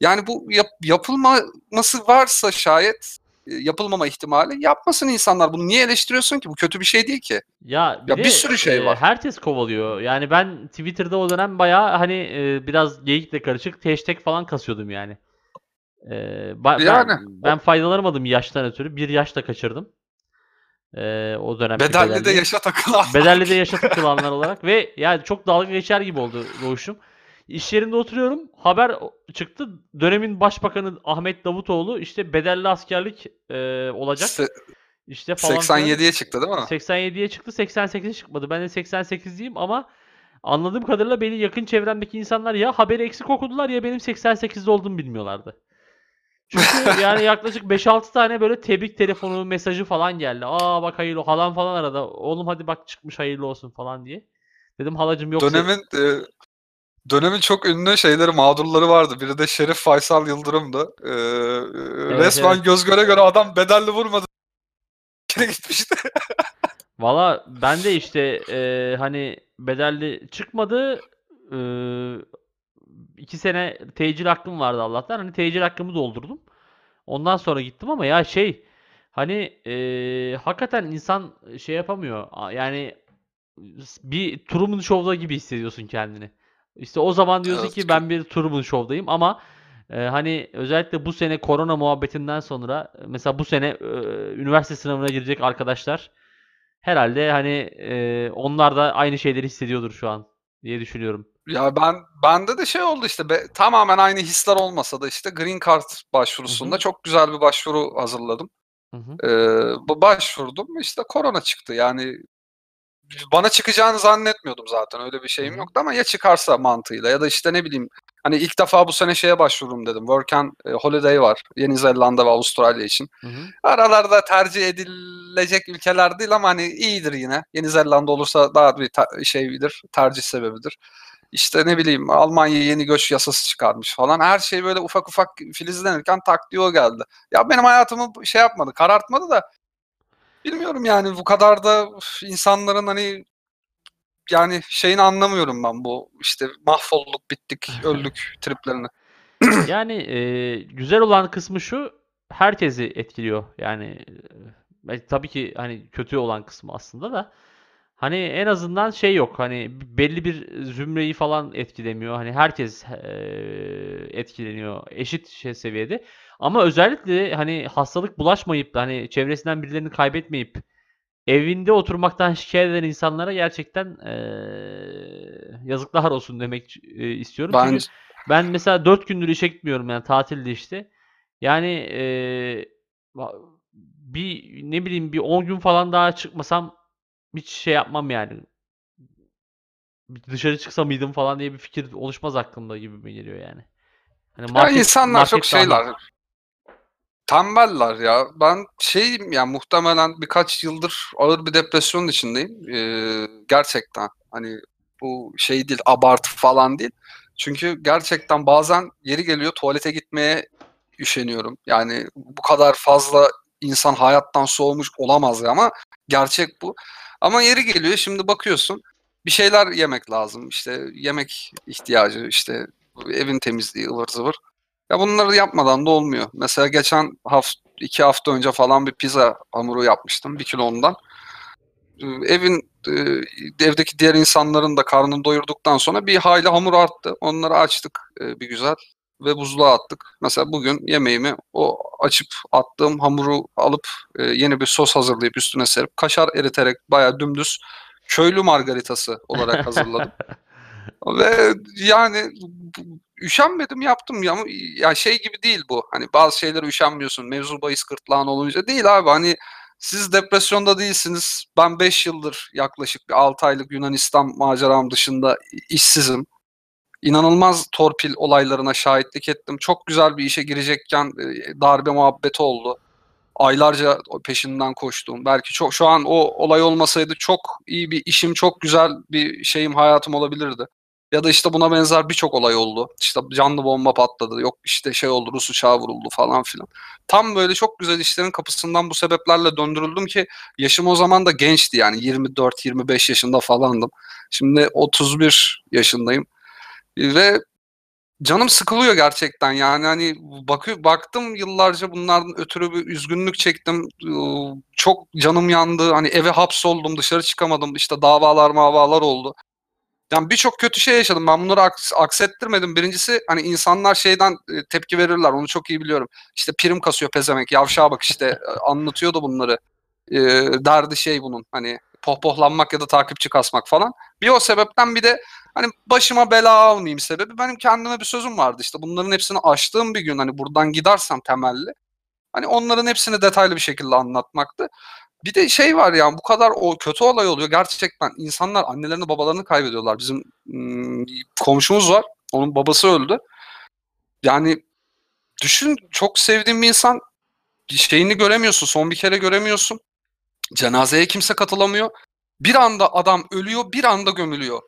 Yani bu yap, yapılması varsa şayet yapılmama ihtimali yapmasın insanlar. Bunu niye eleştiriyorsun ki? Bu kötü bir şey değil ki. Ya bir, Ya de, bir sürü şey e, var. herkes kovalıyor. Yani ben Twitter'da o dönem bayağı hani e, biraz geyikle karışık hashtag falan kasıyordum yani. E, ba- ben, Yani. ben faydalanamadım yaştan ötürü. Bir yaşta kaçırdım. E, o dönem Bedelli de yaşa takılan. Bedelli de yaşa takılanlar olarak ve yani çok dalga geçer gibi oldu doğuşum. İş yerinde oturuyorum. Haber çıktı. Dönemin başbakanı Ahmet Davutoğlu işte bedelli askerlik e, olacak. Se- İşte falan filan. 87'ye çıktı değil mi? 87'ye çıktı 88'e çıkmadı. Ben de 88'liyim ama anladığım kadarıyla beni yakın çevremdeki insanlar ya haberi eksik okudular ya benim 88'de olduğumu bilmiyorlardı. Çünkü yani yaklaşık 5-6 tane böyle tebrik telefonu mesajı falan geldi. Aa bak hayırlı halam falan arada. Oğlum hadi bak çıkmış hayırlı olsun falan diye. Dedim halacım yok. Dönemin e, dönemin çok ünlü şeyleri mağdurları vardı. Biri de Şerif Faysal Yıldırım'dı. E, e, resmen evet. göz göre göre adam bedelli vurmadı. Kere gitmişti. Valla ben de işte e, hani bedelli çıkmadı. E, iki sene tecil hakkım vardı Allah'tan. Hani tecil hakkımı doldurdum. Ondan sonra gittim ama ya şey hani e, hakikaten insan şey yapamıyor. Yani bir Truman Show'da gibi hissediyorsun kendini. İşte o zaman diyorsun Evet, ki ben bir Truman Show'dayım ama e, hani özellikle bu sene korona muhabbetinden sonra mesela bu sene e, üniversite sınavına girecek arkadaşlar herhalde hani e, onlar da aynı şeyleri hissediyordur şu an diye düşünüyorum. Ya ben bende de şey oldu işte be, tamamen aynı hisler olmasa da işte Green Card başvurusunda Hı hı. çok güzel bir başvuru hazırladım. Hı hı. Ee, başvurdum işte korona çıktı yani bana çıkacağını zannetmiyordum zaten öyle bir şeyim yoktu ama ya çıkarsa mantığıyla ya da işte ne bileyim hani ilk defa bu sene şeye başvururum dedim. Work and e, Holiday var Yeni Zelanda ve Avustralya için. Hı hı. Aralarda tercih edilecek ülkeler değil ama hani iyidir yine. Yeni Zelanda olursa daha bir ta- şeydir, tercih sebebidir. İşte ne bileyim Almanya yeni göç yasası çıkarmış falan. Her şey böyle ufak ufak filizlenirken tak diye o geldi. Ya benim hayatımı şey yapmadı, karartmadı da bilmiyorum yani bu kadar da insanların hani yani şeyini anlamıyorum ben bu işte mahvolduk, bittik, öldük triplerini. Yani e, güzel olan kısmı şu herkesi etkiliyor. Yani e, tabii ki hani kötü olan kısmı aslında da hani en azından şey yok. Hani belli bir zümreyi falan etkilemiyor. Hani herkes e, etkileniyor eşit şey seviyede. Ama özellikle hani hastalık bulaşmayıp hani çevresinden birilerini kaybetmeyip evinde oturmaktan şikayet eden insanlara gerçekten e, yazıklar olsun demek e, istiyorum. Çünkü Bence ben mesela 4 gündür işe gitmiyorum yani tatilde işte. Yani va- bir ne bileyim bir 10 gün falan daha çıkmasam hiç şey yapmam yani. Dışarı çıksa mıydım falan diye bir fikir oluşmaz aklımda gibi mi geliyor yani. Hani ya market insanlar çok şeyler. Tembeller ya. Ben şeyim ya muhtemelen birkaç yıldır ağır bir depresyonun içindeyim. Ee, gerçekten hani bu şey değil abartı falan değil. Çünkü gerçekten bazen yeri geliyor tuvalete gitmeye üşeniyorum. Yani bu kadar fazla insan hayattan soğumuş olamaz ya ama gerçek bu. Ama yeri geliyor şimdi bakıyorsun bir şeyler yemek lazım. İşte yemek ihtiyacı işte evin temizliği ıvır zıvır. Ya bunları yapmadan da olmuyor. Mesela geçen hafta, iki hafta önce falan bir pizza hamuru yapmıştım. Bir kilo ondan. Ee, Evin e, evdeki diğer insanların da karnını doyurduktan sonra bir hayli hamur arttı. Onları açtık e, bir güzel ve buzluğa attık. Mesela bugün yemeğimi o açıp attığım hamuru alıp e, yeni bir sos hazırlayıp üstüne serip kaşar eriterek bayağı dümdüz köylü margaritası olarak hazırladım. Ve yani üşenmedim yaptım ya. Ya şey gibi değil bu. Hani bazı şeylere üşenmiyorsun. Mevzu bahis gırtlağın olunca değil abi. Hani siz depresyonda değilsiniz. Ben 5 yıldır yaklaşık bir 6 aylık Yunanistan maceram dışında işsizim. İnanılmaz torpil olaylarına şahitlik ettim. Çok güzel bir işe girecekken e, darbe muhabbeti oldu. Aylarca peşinden koştum. Belki çok şu an o olay olmasaydı çok iyi bir işim, çok güzel bir şeyim, hayatım olabilirdi. Ya da işte buna benzer birçok olay oldu. İşte canlı bomba patladı. Yok işte şey oldu Rus uçağı vuruldu falan filan. Tam böyle çok güzel işlerin kapısından bu sebeplerle döndürüldüm ki yaşım o zaman da gençti yani 24-25 yaşında falandım. Şimdi 31 yaşındayım. Ve canım sıkılıyor gerçekten. Yani hani bakıyor baktım yıllarca bunlardan ötürü bir üzgünlük çektim. Çok canım yandı. Hani eve hapsoldum dışarı çıkamadım. İşte davalar mavalar oldu. Yani birçok kötü şey yaşadım. Ben bunları aks aksettirmedim. Birincisi hani insanlar şeyden tepki verirler. Onu çok iyi biliyorum. İşte prim kasıyor pezemek yavşağa bak işte anlatıyordu bunları. E, derdi şey bunun hani pohpohlanmak ya da takipçi kasmak falan. Bir o sebepten bir de hani başıma bela almayayım sebebi benim kendime bir sözüm vardı işte bunların hepsini aştığım bir gün hani buradan gidersem temelli hani onların hepsini detaylı bir şekilde anlatmaktı. Bir de şey var yani bu kadar o kötü olay oluyor gerçekten insanlar annelerini babalarını kaybediyorlar. Bizim ım, komşumuz var onun babası öldü. Yani düşün çok sevdiğim bir insan şeyini göremiyorsun son bir kere göremiyorsun. Cenazeye kimse katılamıyor. Bir anda adam ölüyor bir anda gömülüyor.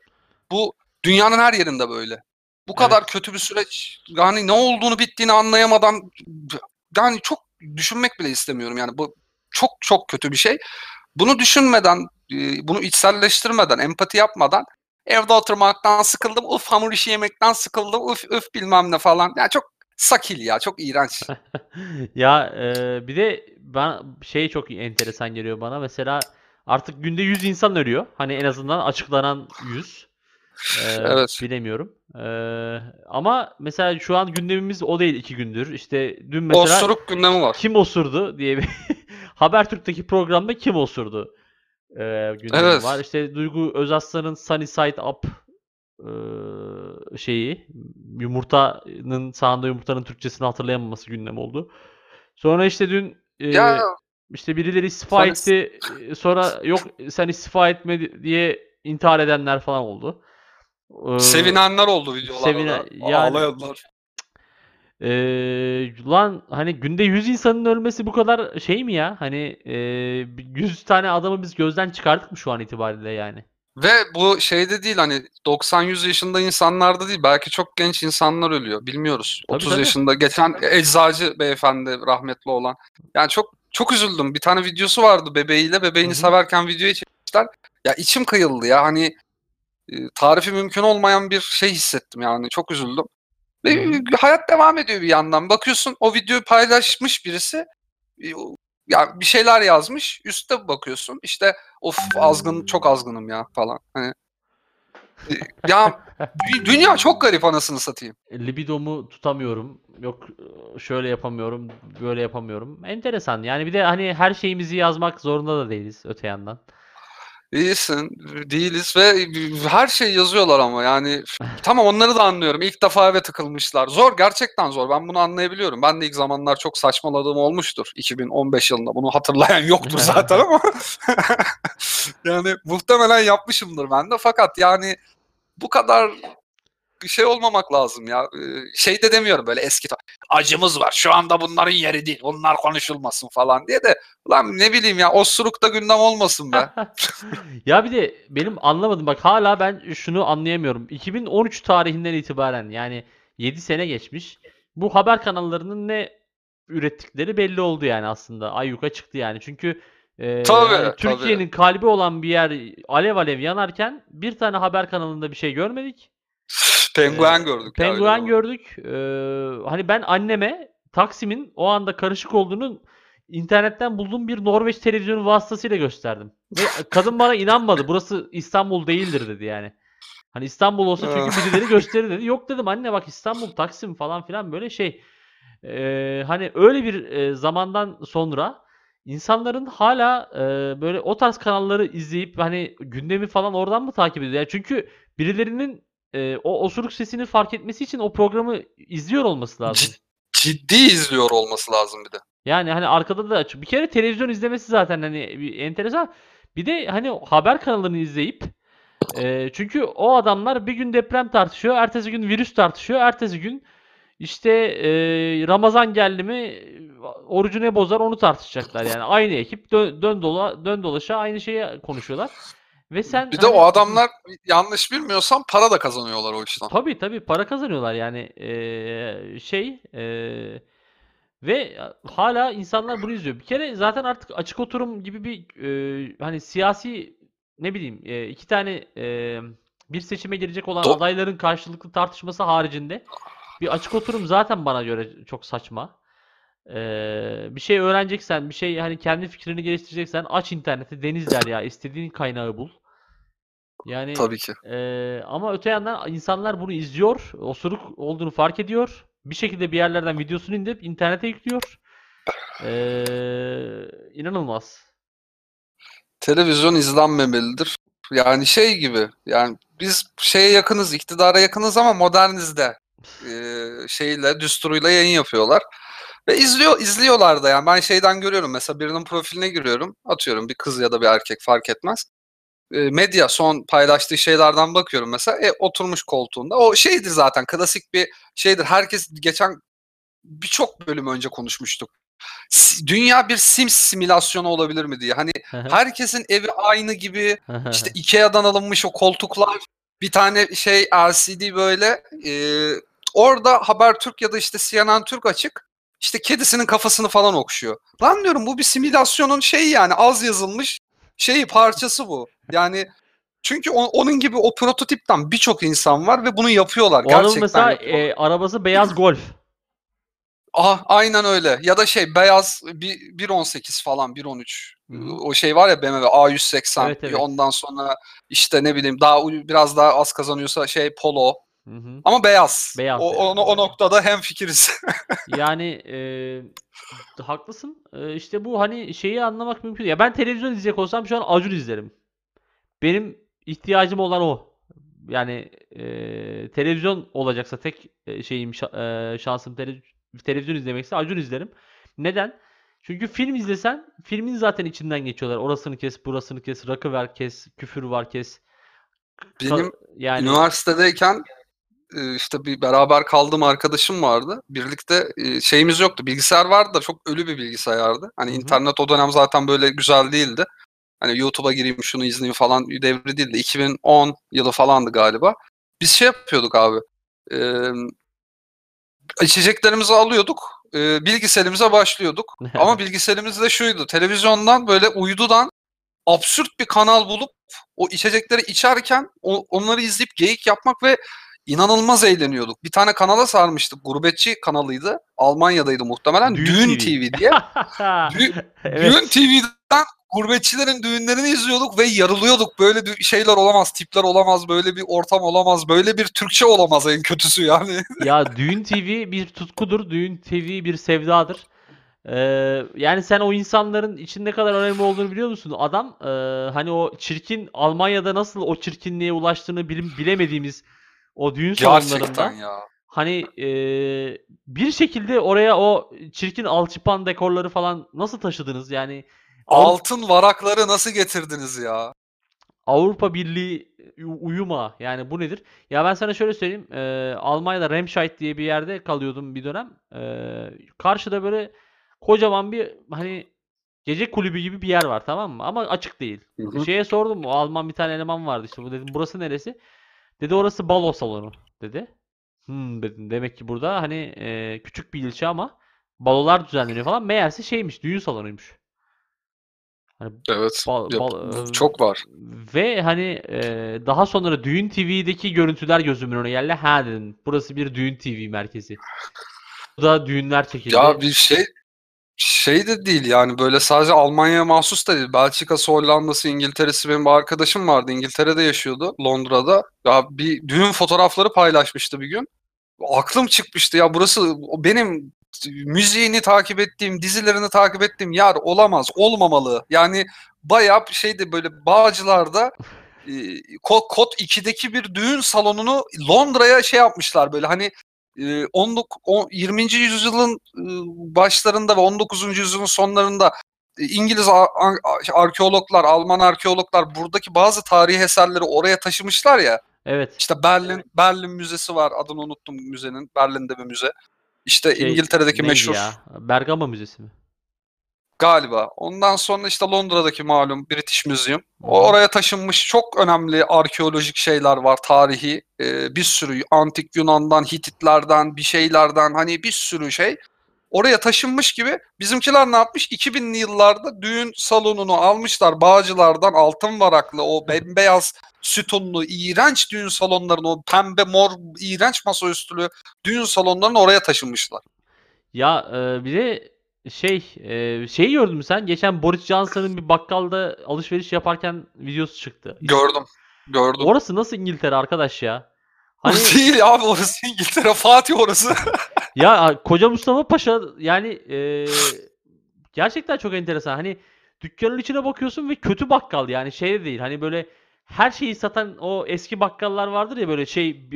Bu dünyanın her yerinde böyle. Bu kadar Evet. kötü bir süreç yani ne olduğunu bittiğini anlayamadan yani çok düşünmek bile istemiyorum yani bu çok çok kötü bir şey. Bunu düşünmeden, e, bunu içselleştirmeden, empati yapmadan evde oturmaktan sıkıldım, uf hamur işi yemekten sıkıldım, uf uf bilmem ne falan. Yani çok sakil ya, çok iğrenç. Ya, eee, bir de ben şey çok enteresan geliyor bana. Mesela artık günde 100 insan ölüyor. Hani en azından açıklanan 100. Eee, Evet. bilemiyorum. Eee, ama mesela şu an gündemimiz o değil 2 gündür. İşte dün mesela Osuruk gündemi var. kim osurdu diye bir Habertürk'teki programda kim osurdu eee gündemi Evet. var. İşte Duygu Özaslan'ın Sunny Side Up eee, şeyi yumurtanın sağında yumurtanın Türkçesini hatırlayamaması gündem oldu. Sonra işte dün eee, Ya işte birileri istifa Sunny- etti. eee, Sonra yok sen istifa etme diye intihar edenler falan oldu. Eee, sevinenler oldu videolarda. sevinen- yani- Ağlayanlar. Eee, lan hani günde 100 insanın ölmesi bu kadar şey mi ya? Hani eee 100 tane adamı biz gözden çıkardık mı şu an itibariyle yani? Ve bu şeyde değil hani 90-100 yaşında insanlarda değil belki çok genç insanlar ölüyor bilmiyoruz. Tabii, 30 tabii. yaşında geçen eczacı beyefendi rahmetli olan. Yani çok çok üzüldüm. Bir tane videosu vardı bebeğiyle. Bebeğini Hı hı. severken videoya çekmişler. Ya içim kıyıldı ya hani e, tarifi mümkün olmayan bir şey hissettim yani çok üzüldüm. Ve hayat devam ediyor bir yandan. Bakıyorsun o videoyu paylaşmış birisi e, ya bir şeyler yazmış. Üste bakıyorsun. işte of azgın çok azgınım ya falan. Hani e, ya dü- dünya çok garip anasını satayım. Libidomu tutamıyorum. Yok şöyle yapamıyorum, böyle yapamıyorum. Enteresan. Yani bir de hani her şeyimizi yazmak zorunda da değiliz öte yandan. İyisin, değiliz ve her şey yazıyorlar ama yani tamam onları da anlıyorum. İlk defa eve tıkılmışlar. Zor, gerçekten zor. Ben bunu anlayabiliyorum. Ben de ilk zamanlar çok saçmaladığım olmuştur. 2015 yılında. Bunu hatırlayan yoktur zaten ama yani muhtemelen yapmışımdır ben de. Fakat yani bu kadar şey olmamak lazım ya. Ee, Şey de demiyorum böyle eski acımız var. Şu anda bunların yeri değil. Bunlar konuşulmasın falan diye de lan ne bileyim ya osurukta gündem olmasın be. Ya bir de benim anlamadım bak hala ben şunu anlayamıyorum. 2013 tarihinden itibaren yani 7 sene geçmiş. Bu haber kanallarının ne ürettikleri belli oldu yani aslında. Ayyuka çıktı yani. Çünkü e, Tabii, hani tabii. Türkiye'nin kalbi olan bir yer alev alev yanarken bir tane haber kanalında bir şey görmedik. Penguen gördük. Penguen gördük. Ee, hani ben anneme Taksim'in o anda karışık olduğunu internetten bulduğum bir Norveç televizyonu vasıtasıyla gösterdim. Ve kadın bana inanmadı. Burası İstanbul değildir dedi yani. Hani İstanbul olsa çünkü birileri gösterir dedi. Yok dedim anne bak İstanbul, Taksim falan filan böyle şey. Ee, hani öyle bir e, zamandan sonra insanların hala e, böyle o tarz kanalları izleyip hani gündemi falan oradan mı takip ediyor? Yani çünkü birilerinin e, o osuruk sesini fark etmesi için o programı izliyor olması lazım. Cid- ciddi izliyor olması lazım bir de. Yani hani arkada da açık. Bir kere televizyon izlemesi zaten hani bir enteresan. Bir de hani haber kanalını izleyip e, çünkü o adamlar bir gün deprem tartışıyor, ertesi gün virüs tartışıyor, ertesi gün işte e, Ramazan geldi mi orucu ne bozar onu tartışacaklar yani. Aynı ekip dön, dön dola dön dolaşa aynı şeyi konuşuyorlar. Ve sen Bir de hani- o adamlar yanlış bilmiyorsam para da kazanıyorlar o işten. Tabii tabii para kazanıyorlar yani Eee, şey eee, ve hala insanlar bunu izliyor. Bir kere zaten artık açık oturum gibi bir eee, hani siyasi ne bileyim eee, iki tane eee, bir seçime girecek olan Do- adayların karşılıklı tartışması haricinde bir açık oturum zaten bana göre çok saçma. Eee, bir şey öğreneceksen, bir şey hani kendi fikrini geliştireceksen aç interneti, deniz derya, istediğin kaynağı bul. Yani Tabii ki. ee, ama öte yandan insanlar bunu izliyor, osuruk olduğunu fark ediyor. Bir şekilde bir yerlerden videosunu indirip internete yüklüyor. Ee, inanılmaz. Televizyon izlenmemelidir. Yani şey gibi yani biz şeye yakınız, iktidara yakınız ama modernizde ee, şeyle, düsturuyla yayın yapıyorlar. Ve izliyor, izliyorlar da yani. Ben şeyden görüyorum mesela birinin profiline giriyorum. Atıyorum bir kız ya da bir erkek fark etmez. E, medya son paylaştığı şeylerden bakıyorum mesela. E, oturmuş koltuğunda. O şeydir zaten klasik bir şeydir. Herkes geçen birçok bölüm önce konuşmuştuk. Dünya bir Sims simülasyonu olabilir mi diye. Hani herkesin evi aynı gibi. İşte Ikea'dan alınmış o koltuklar bir tane şey LCD böyle. E, orada Habertürk ya da işte CNN Türk açık işte kedisinin kafasını falan okşuyor. Lan diyorum bu bir simülasyonun şeyi yani az yazılmış şeyi parçası bu. Yani çünkü o- onun gibi o prototipten birçok insan var ve bunu yapıyorlar. O Gerçekten mesela yapıyorlar. e, arabası beyaz Golf. Aha, aynen öyle. Ya da şey beyaz bir 1.18 falan 1.13. Hı hı. O şey var ya BMW A180. Evet, evet. Ondan sonra işte ne bileyim daha biraz daha az kazanıyorsa şey Polo. Hı hı. Ama beyaz. Beyaz, O, beyaz. o, o noktada hem fikiriz. Yani e, haklısın. E, işte bu hani şeyi anlamak mümkün. Ya ben televizyon izleyecek olsam şu an Acun izlerim. Benim ihtiyacım olan o. Yani e, televizyon olacaksa tek e, şeyim e, şansım tele- televizyon izlemekse Acun izlerim. Neden? Çünkü film izlesen filmin zaten içinden geçiyorlar. Orasını kes, burasını kes, rakı ver kes, küfür var kes. Benim yani üniversitedeyken e, işte bir beraber kaldığım arkadaşım vardı. Birlikte e, şeyimiz yoktu. Bilgisayar vardı da çok ölü bir bilgisayardı. Hani Hı hı. internet o dönem zaten böyle güzel değildi. Hani YouTube'a gireyim şunu izleyeyim falan devri değildi. 2010 yılı falandı galiba. Biz şey yapıyorduk abi. E, içeceklerimizi alıyorduk. E, bilgisayarımıza başlıyorduk. Ama bilgisayarımız da şuydu. Televizyondan böyle uydudan absürt bir kanal bulup o içecekleri içerken o- onları izleyip geyik yapmak ve inanılmaz eğleniyorduk. Bir tane kanala sarmıştık. Gurbetçi kanalıydı. Almanya'daydı muhtemelen. Düğün Düğün, TV. TV diye. Dü- evet. Düğün TV'den gurbetçilerin düğünlerini izliyorduk ve yarılıyorduk. Böyle şeyler olamaz, tipler olamaz, böyle bir ortam olamaz, böyle bir Türkçe olamaz en kötüsü yani. Ya Düğün TV bir tutkudur. Düğün TV bir sevdadır. Ee, yani sen o insanların için ne kadar önemli olduğunu biliyor musun? Adam e, hani o çirkin Almanya'da nasıl o çirkinliğe ulaştığını bilim, bilemediğimiz o düğün Gerçekten salonlarında ya. hani e, bir şekilde oraya o çirkin alçıpan dekorları falan nasıl taşıdınız? Yani Altın varakları nasıl getirdiniz ya? Avrupa Birliği u- uyuma yani bu nedir? Ya ben sana şöyle söyleyeyim. Eee, Almanya'da Remscheid diye bir yerde kalıyordum bir dönem. Eee, karşıda böyle kocaman bir hani gece kulübü gibi bir yer var tamam mı? Ama açık değil. Hı hı. Şeye sordum o Alman bir tane eleman vardı işte bu dedim burası neresi? Dedi orası balo salonu dedi. Hmm dedim demek ki burada hani eee, küçük bir ilçe ama balolar düzenleniyor falan. Meğerse şeymiş düğün salonuymuş. Hani Evet. bal- bal- eee, çok var. ve hani e, daha sonra Düğün TV'deki görüntüler gözümün önüne geldi. Ha dedim. Burası bir Düğün TV merkezi. Burada düğünler çekildi. Ya bir şey şey de değil yani böyle sadece Almanya'ya mahsus da değil. Belçika'sı, Hollanda'sı, İngiltere'si benim bir arkadaşım vardı. İngiltere'de yaşıyordu, Londra'da. Ya bir düğün fotoğrafları paylaşmıştı bir gün. Aklım çıkmıştı ya burası benim müziğini takip ettiğim, dizilerini takip ettiğim yer olamaz, olmamalı. Yani bayağı bir şeyde böyle Bağcılar'da e, Ko- Kod 2'deki bir düğün salonunu Londra'ya şey yapmışlar böyle hani e, 19 on- 20. yüzyılın e, başlarında ve 19. yüzyılın sonlarında e, İngiliz arkeologlar, Alman arkeologlar buradaki bazı tarihi eserleri oraya taşımışlar ya. Evet. İşte Berlin Berlin Müzesi var. Adını unuttum müzenin. Berlin'de bir müze. İşte Şey, İngiltere'deki meşhur ya? Bergama Müzesi mi? Galiba. Ondan sonra işte Londra'daki malum British Museum. Oraya taşınmış çok önemli arkeolojik şeyler var tarihi. Ee, bir sürü antik Yunan'dan, Hititlerden, bir şeylerden hani bir sürü şey. Oraya taşınmış gibi bizimkiler ne yapmış? 2000'li yıllarda düğün salonunu almışlar Bağcılar'dan altın varaklı o bembeyaz sütunlu iğrenç düğün salonlarını o pembe mor iğrenç masaüstülü düğün salonlarını oraya taşınmışlar. Ya e, bir de şey e, şeyi gördün mü sen? Geçen Boris Johnson'ın bir bakkalda alışveriş yaparken videosu çıktı. Gördüm. Gördüm. Orası nasıl İngiltere arkadaş ya? Hani Değil abi orası İngiltere Fatih orası. ya Koca Mustafa Paşa yani e, gerçekten çok enteresan. Hani dükkanın içine bakıyorsun ve kötü bakkal yani şey de değil. Hani böyle her şeyi satan o eski bakkallar vardır ya böyle şey e,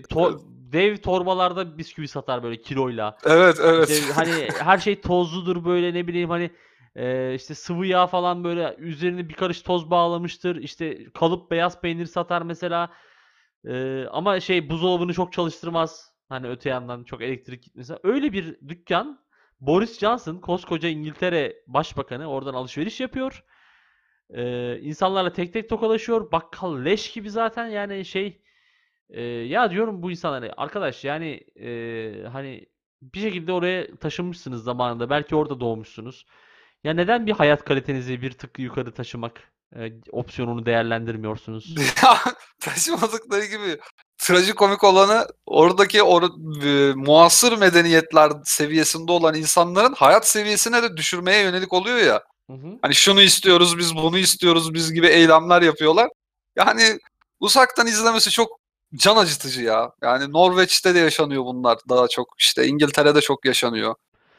to- dev torbalarda bisküvi satar böyle kiloyla. evet evet. İşte hani her şey tozludur böyle ne bileyim hani e, işte sıvı yağ falan böyle üzerine bir karış toz bağlamıştır. İşte kalıp beyaz peynir satar mesela. E, ama şey buzdolabını çok çalıştırmaz. Hani öte yandan çok elektrik gitmesi. Öyle bir dükkan Boris Johnson koskoca İngiltere Başbakanı oradan alışveriş yapıyor. E, insanlarla tek tek tokalaşıyor. Bakkal leş gibi zaten yani şey e, ya diyorum bu insanlara arkadaş yani e, hani bir şekilde oraya taşınmışsınız zamanında. Belki orada doğmuşsunuz. Ya neden bir hayat kalitenizi bir tık yukarı taşımak e, opsiyonunu değerlendirmiyorsunuz? Ya, Taşımadıkları gibi trajikomik olanı oradaki or e, muasır medeniyetler seviyesinde olan insanların hayat seviyesine de düşürmeye yönelik oluyor ya. Hı hı. Hani şunu istiyoruz biz bunu istiyoruz biz gibi eylemler yapıyorlar. Yani uzaktan izlemesi çok can acıtıcı ya. Yani Norveç'te de yaşanıyor bunlar daha çok. İşte İngiltere'de çok yaşanıyor.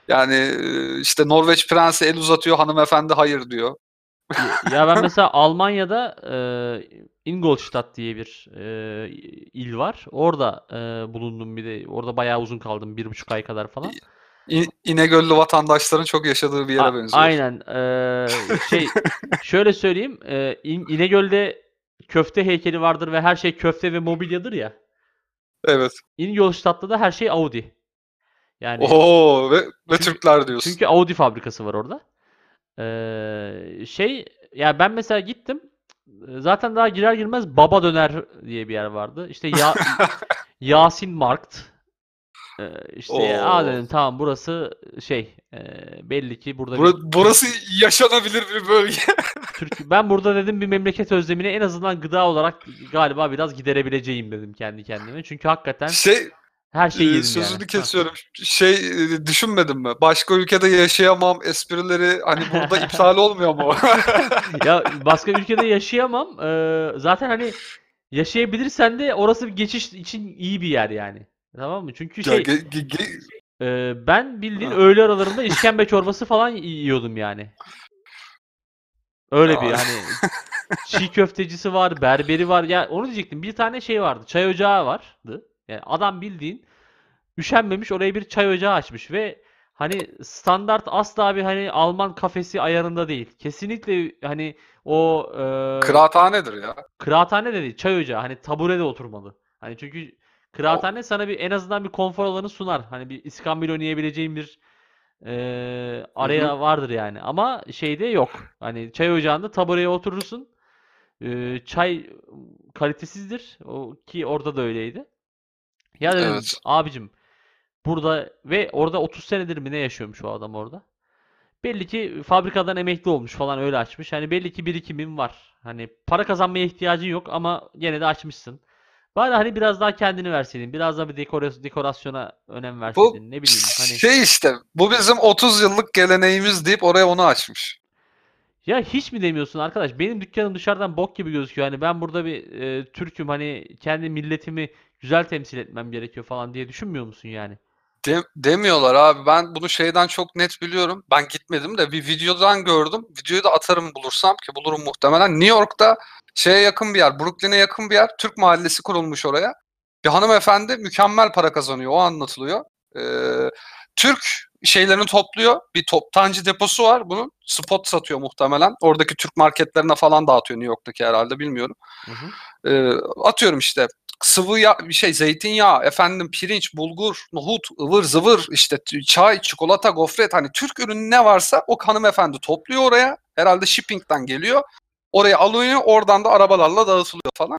Yani e, işte Norveç prensi el uzatıyor hanımefendi hayır diyor. Ya- ben mesela Almanya'da e, Ingolstadt diye bir e, il var. Orada e, bulundum bir de. Orada bayağı uzun kaldım. Bir buçuk ay kadar falan. İ- İnegöllü vatandaşların çok yaşadığı bir yere A- benziyor. Aynen. Eee, şey şöyle söyleyeyim. İn- İnegöl'de köfte heykeli vardır ve her şey köfte ve mobilyadır ya. Evet. İngolstadt'ta da her şey Audi. Yani Oo ve, ve Çünkü- Türkler diyorsun. çünkü Audi fabrikası var orada. Eee, şey ya ben mesela gittim. Zaten daha girer girmez Baba Döner diye bir yer vardı. İşte ya Yasin Markt. Eee, işte aa Oo. dedim tamam burası şey eee, belli ki burada bir Bura- burası yaşanabilir bir bölge. Türk ben burada dedim bir memleket özlemini en azından gıda olarak galiba biraz giderebileceğim dedim kendi kendime. Çünkü hakikaten şey her şey e, yedim sözünü yani. kesiyorum. Şey e, düşünmedin mi? Başka ülkede yaşayamam esprileri hani burada iptal olmuyor mu? Ya başka ülkede yaşayamam. Ee, zaten hani yaşayabilirsen de orası bir geçiş için iyi bir yer yani. Tamam mı? Çünkü Ya şey ge- ge- ge- e, ben bildiğin öğle aralarında işkembe çorbası falan yiyordum yani. Öyle bir Ya. hani çiğ köftecisi var, berberi var. Ya onu diyecektim. Bir tane şey vardı. Çay ocağı vardı. Yani adam bildiğin üşenmemiş oraya bir çay ocağı açmış ve hani standart asla bir hani Alman kafesi ayarında değil. Kesinlikle hani o e, Kıraathanedir ya. kıraathane de değil, çay ocağı. Hani taburede oturmalı. Hani çünkü kıraathane sana bir en azından bir konfor alanı sunar. Hani bir iskambil oynayabileceğin bir e, araya vardır yani. Ama şeyde yok. Hani çay ocağında tabureye oturursun. E, çay kalitesizdir. O ki orada da öyleydi. Ya dedim Evet. abicim burada ve orada 30 senedir mi ne yaşıyormuş o adam orada. Belli ki fabrikadan emekli olmuş falan öyle açmış. Hani belli ki birikimin var. Hani para kazanmaya ihtiyacın yok ama gene de açmışsın. Bari hani biraz daha kendini verseydin. Biraz daha bir dekora- dekorasyona önem Bu verseydin. Ne bileyim hani. şey işte bu bizim 30 yıllık geleneğimiz deyip oraya onu açmış. Ya hiç mi demiyorsun arkadaş? Benim dükkanım dışarıdan bok gibi gözüküyor. Hani ben burada bir e, Türk'üm hani kendi milletimi güzel temsil etmem gerekiyor falan diye düşünmüyor musun yani? De- demiyorlar abi. Ben bunu şeyden çok net biliyorum. Ben gitmedim de bir videodan gördüm. Videoyu da atarım bulursam ki bulurum muhtemelen. New York'ta şeye yakın bir yer, Brooklyn'e yakın bir yer. Türk mahallesi kurulmuş oraya. Bir hanımefendi mükemmel para kazanıyor. O anlatılıyor. Ee, Türk şeylerini topluyor. Bir toptancı deposu var bunun. Spot satıyor muhtemelen. Oradaki Türk marketlerine falan dağıtıyor New York'taki herhalde bilmiyorum. Hı hı. Ee, atıyorum işte sıvı yağ, bir şey zeytinyağı, efendim pirinç, bulgur, nohut, ıvır zıvır, işte çay, çikolata, gofret hani Türk ürünü ne varsa o hanımefendi topluyor oraya. Herhalde shipping'den geliyor. Oraya alıyor, oradan da arabalarla dağıtılıyor falan.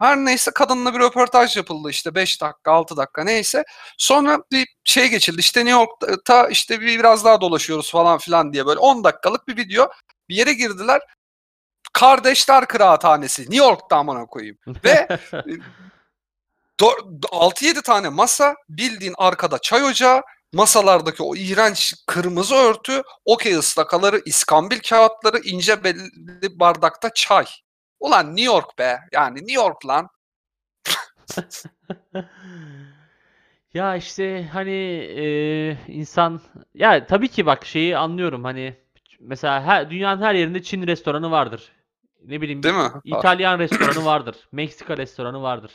Her neyse kadınla bir röportaj yapıldı işte 5 dakika 6 dakika neyse. Sonra bir şey geçildi işte New York'ta işte bir biraz daha dolaşıyoruz falan filan diye böyle 10 dakikalık bir video. Bir yere girdiler. Kardeşler Kıraathanesi New York'ta amına koyayım. Ve do- 6-7 tane masa bildiğin arkada çay ocağı masalardaki o iğrenç kırmızı örtü, okey ıslakaları, iskambil kağıtları, ince belli bardakta çay. Ulan New York be. Yani New York lan. Ya işte hani e, insan ya tabii ki bak şeyi anlıyorum hani mesela her, dünyanın her yerinde Çin restoranı vardır. Ne bileyim Değil mi? İtalyan restoranı vardır. Meksika restoranı vardır.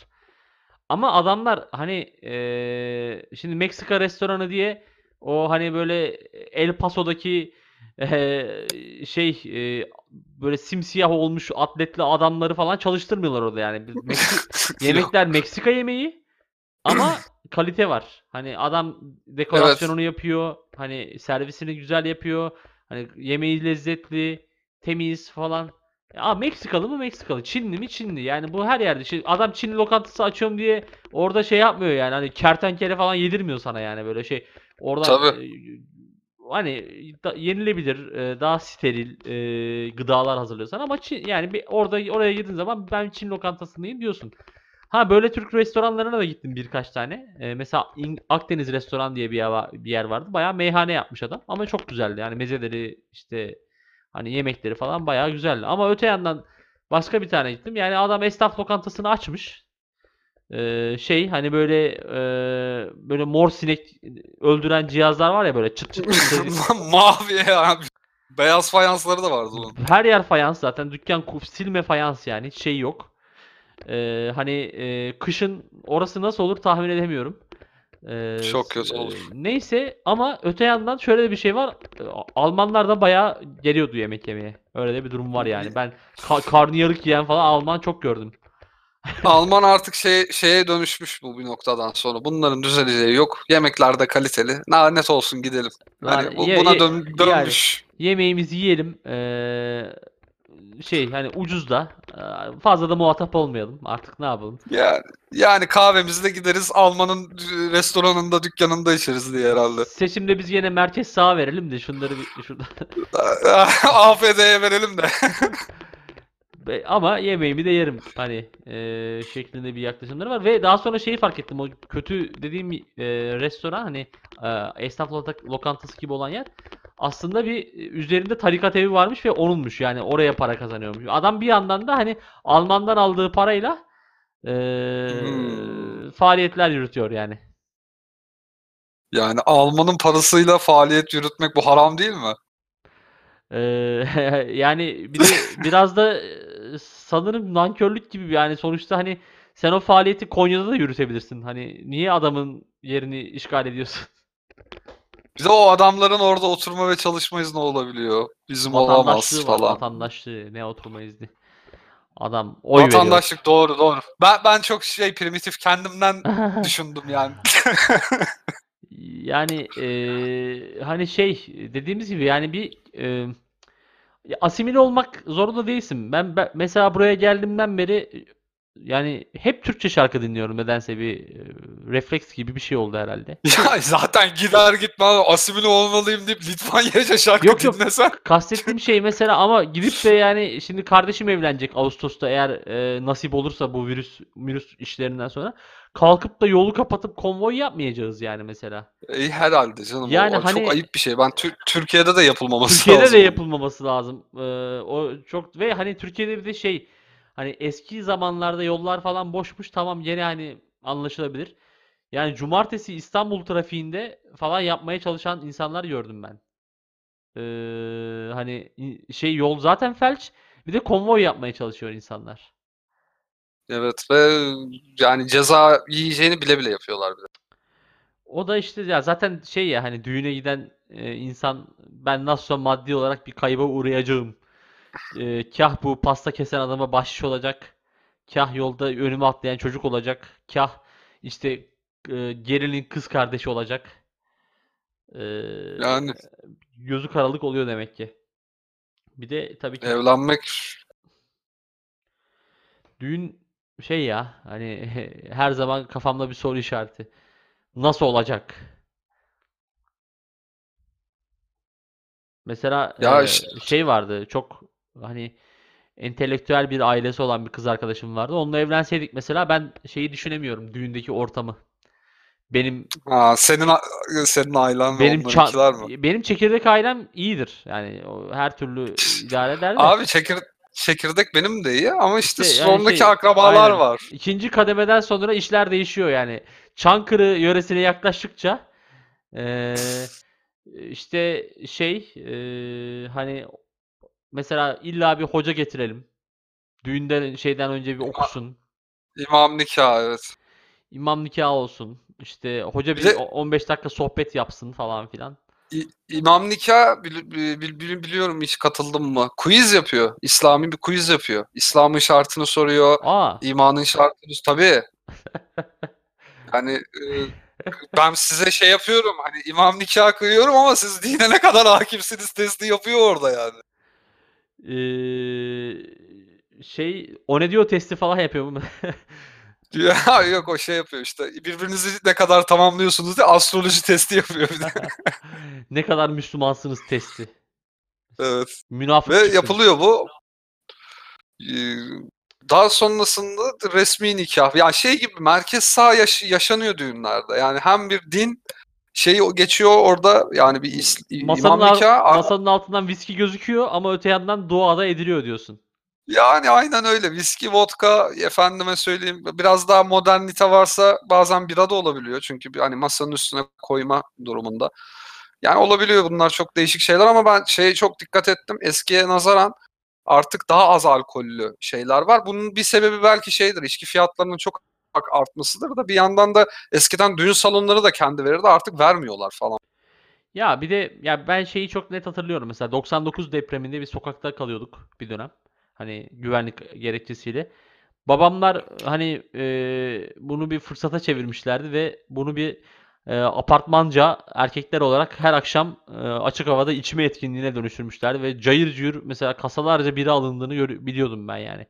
Ama adamlar hani e, şimdi Meksika restoranı diye o hani böyle El Paso'daki e, şey e, böyle simsiyah olmuş atletli adamları falan çalıştırmıyorlar orada yani. Biz Meksika- Yemekler Meksika yemeği ama kalite var. Hani adam dekorasyonunu yapıyor. Hani servisini güzel yapıyor. Hani yemeği lezzetli, temiz falan. Ya Meksikalı mı Meksikalı, Çinli mi Çinli. Yani bu her yerde. Şey, adam Çinli lokantası açıyorum diye orada şey yapmıyor yani. Hani kertenkele falan yedirmiyor sana yani böyle şey. Orada Tabii. e, hani da- yenilebilir, e, daha steril e, gıdalar hazırlıyor sana ama Çin, yani bir orada oraya girdiğin zaman ben Çin lokantasındayım diyorsun. Ha böyle Türk restoranlarına da gittim birkaç tane. Ee, mesela Akdeniz restoran diye bir yer, bir yer vardı. Bayağı meyhane yapmış adam ama çok güzeldi. Yani mezeleri işte hani yemekleri falan bayağı güzeldi. Ama öte yandan başka bir tane gittim. Yani adam esnaf lokantasını açmış. Ee, şey hani böyle e, böyle mor sinek öldüren cihazlar var ya böyle çıt çıt çıt. Mavi ya. Beyaz fayansları da vardı onun. Her yer fayans zaten. Dükkan silme fayans yani. Hiç şey yok. Ee, hani e, kışın orası nasıl olur tahmin edemiyorum. Ee, Çok kötü olur. e, Neyse ama öte yandan şöyle de bir şey var. Almanlar da bayağı geliyordu yemek yemeye. Öyle de bir durum var yani. Ben ka- karnıyarık yiyen falan Alman çok gördüm. Alman artık şey şeye dönüşmüş bu bir noktadan sonra. Bunların düzeleceği yok. Yemekler de kaliteli. Lanet olsun gidelim. Hani Yani bu- buna dön- yani dönmüş. yemeğimizi yiyelim. Ee, şey hani ucuz da ee, fazla da muhatap olmayalım. Artık ne yapalım? Yani, yani kahvemizi de gideriz Alman'ın restoranında, dükkanında içeriz diye herhalde. Seçimde biz yine merkez sağa verelim de şunları bir şurada AFD'ye verelim de. Ama yemeğimi de yerim hani eee, şeklinde bir yaklaşımları var ve daha sonra şeyi fark ettim o kötü dediğim eee, restoran hani eee, esnaf lokantası gibi olan yer aslında bir e, üzerinde tarikat evi varmış ve onunmuş yani oraya para kazanıyormuş. Adam bir yandan da hani Alman'dan aldığı parayla eee, Hmm. faaliyetler yürütüyor yani. Yani Alman'ın parasıyla faaliyet yürütmek bu haram değil mi? Eee, yani bir de biraz da e, sanırım nankörlük gibi yani sonuçta hani sen o faaliyeti Konya'da da yürütebilirsin. Hani niye adamın yerini işgal ediyorsun? Bir de o adamların orada oturma ve çalışma izni olabiliyor. Bizim olamaz Vatandaşlığı var, falan. vatandaşlığı. Ne oturma izni. Adam oy. Vatandaşlık doğru doğru. Ben ben çok şey primitif kendimden düşündüm yani. Yani eee, hani şey dediğimiz gibi yani bir eee, ya asimile olmak zorunda değilsin. Ben, ben mesela buraya geldiğimden beri yani hep Türkçe şarkı dinliyorum nedense bir e, refleks gibi bir şey oldu herhalde. Ya zaten gider gitme asimile olmalıyım deyip Litvanya'ca şarkı Yok, yok. dinlesen. Kastettiğim şey mesela ama gidip de yani şimdi kardeşim evlenecek Ağustos'ta eğer e, nasip olursa bu virüs virüs işlerinden sonra kalkıp da yolu kapatıp konvoy yapmayacağız yani mesela. E, herhalde canım. Yani o hani- çok ayıp bir şey. Ben Tür- Türkiye'de de yapılmaması Türkiye'de lazım. de yapılmaması lazım. Ee, o çok ve hani Türkiye'de bir de şey hani eski zamanlarda yollar falan boşmuş tamam gene hani anlaşılabilir. Yani cumartesi İstanbul trafiğinde falan yapmaya çalışan insanlar gördüm ben. Ee, hani şey yol zaten felç bir de konvoy yapmaya çalışıyor insanlar. Evet ve yani ceza yiyeceğini bile bile yapıyorlar bir de. O da işte ya zaten şey ya hani düğüne giden e, insan ben nasılsa maddi olarak bir kayba uğrayacağım. E, kah bu pasta kesen adama bahşiş olacak. Kah yolda önüme atlayan çocuk olacak. Kah işte e, gerinin kız kardeşi olacak. Ee, Yani gözü karalık oluyor demek ki. Bir de tabii ki evlenmek düğün şey ya hani her zaman kafamda bir soru işareti. Nasıl olacak? Mesela Ya e, işte- şey vardı çok hani entelektüel bir ailesi olan bir kız arkadaşım vardı. Onunla evlenseydik mesela ben şeyi düşünemiyorum düğündeki ortamı. Benim ha, senin senin ailen ve benim ça- onlarınkiler mi? benim çekirdek ailem iyidir. Yani her türlü idare eder de. Abi çekir, çekirdek benim de iyi ama işte, İşte yani sondaki şey, akrabalar aynen. var. İkinci kademeden sonra işler değişiyor yani. Çankırı yöresine yaklaştıkça eee, işte şey eee, hani mesela illa bir hoca getirelim. Düğünden şeyden önce bir okusun. İmam nikahı evet. İmam nikahı olsun. İşte hoca Bir o- 15 dakika sohbet yapsın falan filan. İ- İmam nikah bil- bil- bil- biliyorum hiç katıldım mı? Quiz yapıyor. İslami bir quiz yapıyor. İslam'ın şartını soruyor. Aa, İmanın şartını tabii. Yani e, ben size şey yapıyorum hani imam nikahı kıyıyorum ama siz dine ne kadar hakimsiniz testi yapıyor orada yani. Şey o ne diyor testi falan yapıyor mu? Ya yok o şey yapıyor işte birbirinizi ne kadar tamamlıyorsunuz diye astroloji testi yapıyor bir de. Ne kadar Müslümansınız testi. Evet. Münafık Ve çıktın. yapılıyor bu. Ee, Daha sonrasında resmi nikah. Yani şey gibi merkez sağ yaş- yaşanıyor düğünlerde. Yani hem bir din şeyi o- geçiyor orada yani bir is- Masanın, imam nikahı. masanın altından viski gözüküyor ama öte yandan duada ediliyor diyorsun. Yani aynen öyle. Viski, vodka, efendime söyleyeyim biraz daha modernite varsa bazen bira da olabiliyor. Çünkü hani masanın üstüne koyma durumunda. Yani olabiliyor bunlar çok değişik şeyler ama ben şeye çok dikkat ettim. Eskiye nazaran artık daha az alkollü şeyler var. Bunun bir sebebi belki şeydir. içki fiyatlarının çok artmasıdır da bir yandan da eskiden düğün salonları da kendi verirdi artık vermiyorlar falan. Ya bir de ya ben şeyi çok net hatırlıyorum. Mesela 99 depreminde bir sokakta kalıyorduk bir dönem. Hani güvenlik gerekçesiyle. Babamlar hani e, bunu bir fırsata çevirmişlerdi ve bunu bir e, apartmanca erkekler olarak her akşam e, açık havada içme etkinliğine dönüştürmüşlerdi ve cayır cayır mesela kasalarca biri alındığını biliyordum ben yani.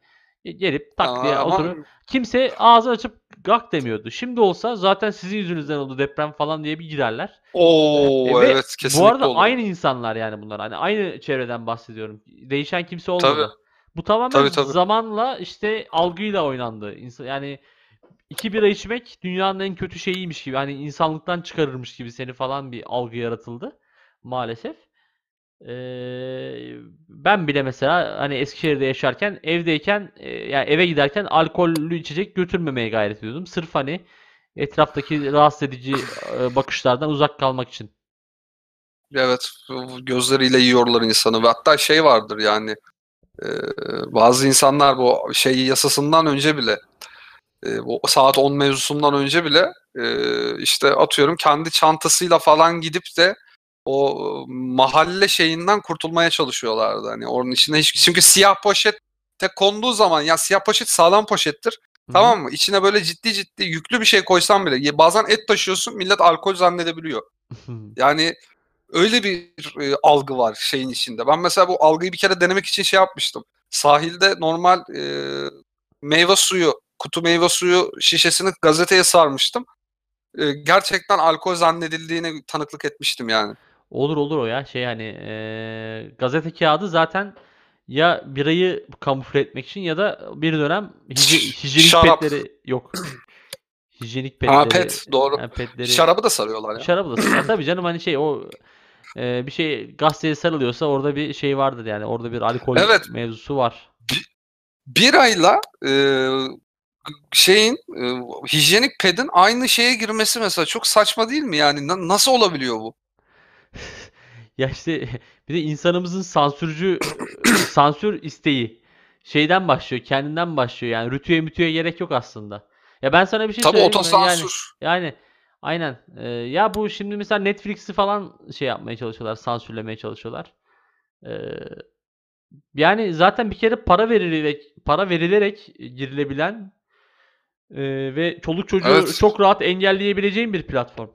Gelip tak diye Ama oturup kimse ağzı açıp gak demiyordu. Şimdi olsa zaten sizin yüzünüzden oldu deprem falan diye bir girerler. o E, ve evet kesinlikle bu arada olur. aynı insanlar yani bunlar. Hani aynı çevreden bahsediyorum. Değişen kimse olmadı. Tabii. Bu tamamen Tabii, tabii. zamanla işte algıyla oynandı. Yani iki bira içmek dünyanın en kötü şeyiymiş gibi. Hani insanlıktan çıkarırmış gibi seni falan bir algı yaratıldı maalesef. Ee, ben bile mesela hani Eskişehir'de yaşarken evdeyken e, yani eve giderken alkollü içecek götürmemeye gayret ediyordum. Sırf hani etraftaki rahatsız edici e, bakışlardan uzak kalmak için. Evet, gözleriyle yiyorlar insanı. Ve hatta şey vardır yani e, bazı insanlar bu şey yasasından önce bile e, bu saat 10 mevzusundan önce bile e, işte atıyorum kendi çantasıyla falan gidip de o mahalle şeyinden kurtulmaya çalışıyorlardı. Hani onun içinde hiç çünkü siyah poşet te konduğu zaman ya siyah poşet sağlam poşettir. Hı hı. Tamam mı? İçine böyle ciddi ciddi yüklü bir şey koysan bile bazen et taşıyorsun millet alkol zannedebiliyor. Yani öyle bir e, algı var şeyin içinde. Ben mesela bu algıyı bir kere denemek için şey yapmıştım. Sahilde normal e, meyve suyu, kutu meyve suyu şişesini gazeteye sarmıştım. E, gerçekten alkol zannedildiğine tanıklık etmiştim yani. Olur olur o ya şey hani eee, gazete kağıdı zaten ya birayı kamufle etmek için ya da bir dönem hije- hijyenik Şarap. petleri yok. Hijyenik Ha petleri pet doğru. ha, petleri Şarabı da sarıyorlar ya. şarabı da ya tabii canım hani şey o eee, bir şey gazeteye sarılıyorsa orada bir şey vardır yani orada bir alkol Evet. mevzusu var. Birayla e, şeyin e, hijyenik pedin aynı şeye girmesi mesela çok saçma değil mi yani? Na- nasıl olabiliyor bu? Ya işte bir de insanımızın sansürcü sansür isteği şeyden başlıyor, kendinden başlıyor. Yani rütüye mütüye gerek yok aslında. Ya ben sana bir şey Tabii söyleyeyim mi? Yani otosansür. yani aynen. Ee, ya bu şimdi mesela Netflix'i falan şey yapmaya çalışıyorlar, sansürlemeye çalışıyorlar. Ee, Yani zaten bir kere para verilerek para verilerek girilebilen e, ve çoluk çocuğu Evet. çok rahat engelleyebileceğin bir platform.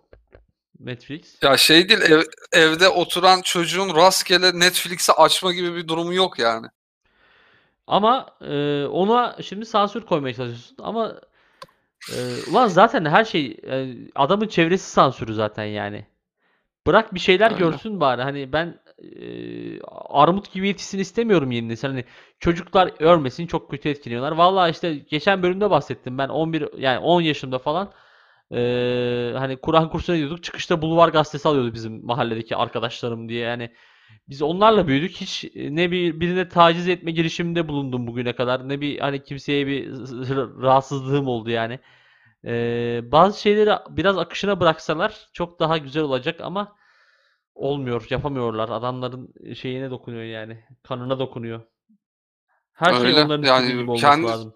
Netflix. Ya şey değil ev- evde oturan çocuğun rastgele Netflix'i açma gibi bir durumu yok yani. Ama e, ona şimdi sansür koymaya çalışıyorsun ama e, ulan zaten her şey e, adamın çevresi sansürü zaten yani. Bırak bir şeyler Öyle. görsün bari. Hani ben e, armut gibi yetişsin istemiyorum yeni nesil. Hani çocuklar örmesin çok kötü etkileniyorlar. Vallahi işte geçen bölümde bahsettim. Ben 11 yani 10 yaşımda falan e, hani Kur'an kursuna gidiyorduk. Çıkışta Bulvar gazetesi alıyordu bizim mahalledeki arkadaşlarım diye. Yani biz onlarla büyüdük. Hiç e, ne bir birine taciz etme girişiminde bulundum bugüne kadar. Ne bir hani kimseye bir rahatsızlığım oldu yani. Ee, bazı şeyleri biraz akışına bıraksalar çok daha güzel olacak ama olmuyor, yapamıyorlar. Adamların şeyine dokunuyor yani. Kanına dokunuyor. Her şey Öyle. onların Yani gibi olması kendi- lazım.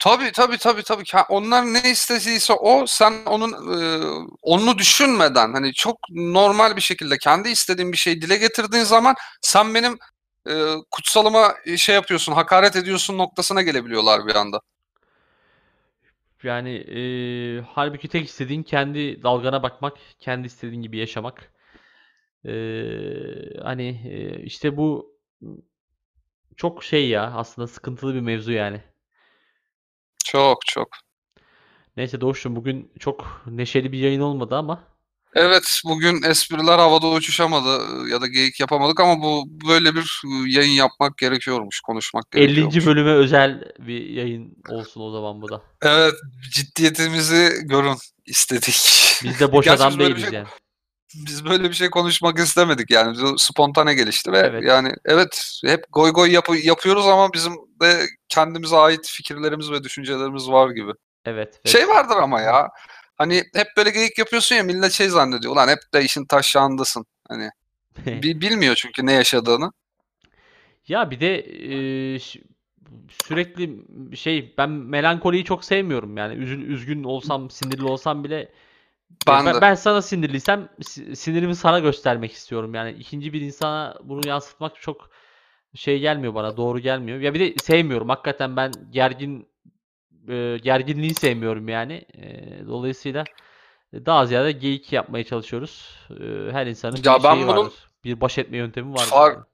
Tabii tabii tabii. Ke- Onlar ne istediyse o sen onun e, onu düşünmeden hani çok normal bir şekilde kendi istediğin bir şeyi dile getirdiğin zaman sen benim e, kutsalıma şey yapıyorsun, hakaret ediyorsun noktasına gelebiliyorlar bir anda. Yani eee halbuki tek istediğin kendi dalgana bakmak, kendi istediğin gibi yaşamak. Eee, hani eee, işte bu çok şey ya aslında sıkıntılı bir mevzu yani. Çok çok. Neyse Doğuş'cum bugün çok neşeli bir yayın olmadı ama Evet, bugün espriler havada uçuşamadı ya da geyik yapamadık ama bu böyle bir e, yayın yapmak gerekiyormuş, konuşmak 50. gerekiyormuş. bölüme özel bir yayın olsun o zaman bu da. Evet, ciddiyetimizi görün istedik. Biz de boş adam değiliz şey- yani. Biz böyle bir şey konuşmak istemedik yani. Bu spontane gelişti ve Evet. yani evet hep goy goy yapı- yapıyoruz ama bizim de kendimize ait fikirlerimiz ve düşüncelerimiz var gibi. Evet. ve- Şey vardır ama ya. Hani hep böyle geyik yapıyorsun ya millet şey zannediyor. Ulan hep de işin taşağındasın. Hani bi- bilmiyor çünkü ne yaşadığını. Ya bir de ş- sürekli şey ben melankoliyi çok sevmiyorum yani üzül, üzgün olsam sinirli olsam bile Ben ben, de. ben sana sinirliysem si- sinirimi sana göstermek istiyorum. Yani ikinci bir insana bunu yansıtmak çok şey gelmiyor bana doğru gelmiyor. Ya bir de sevmiyorum. Hakikaten ben gergin e, gerginliği sevmiyorum yani. E, dolayısıyla daha ziyade geyik yapmaya çalışıyoruz. E, her insanın bir Ya ben şeyi bunun vardır bir baş etme yöntemi vardır Far- yani.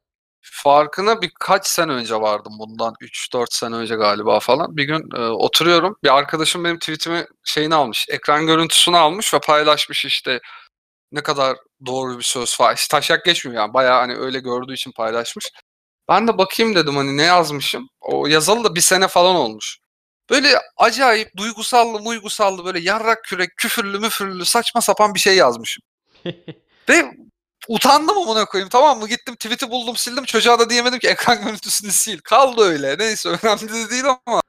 Farkına birkaç sene önce vardım bundan 3-4 sene önce galiba falan. Bir gün e, oturuyorum. Bir arkadaşım benim tweetimi şeyini almış. Ekran görüntüsünü almış ve paylaşmış işte ne kadar doğru bir söz falan. Hiç taşak geçmiyor yani. Bayağı hani öyle gördüğü için paylaşmış. Ben de bakayım dedim hani ne yazmışım. O yazalı da bir sene falan olmuş. Böyle acayip duygusallı muygusallı böyle yarrak kürek küfürlü müfürlü saçma sapan bir şey yazmışım. Ve utandım amına koyayım tamam mı? Gittim tweet'i buldum sildim. Çocuğa da diyemedim ki ekran görüntüsünü sil. Kaldı öyle. Neyse önemli de değil ama.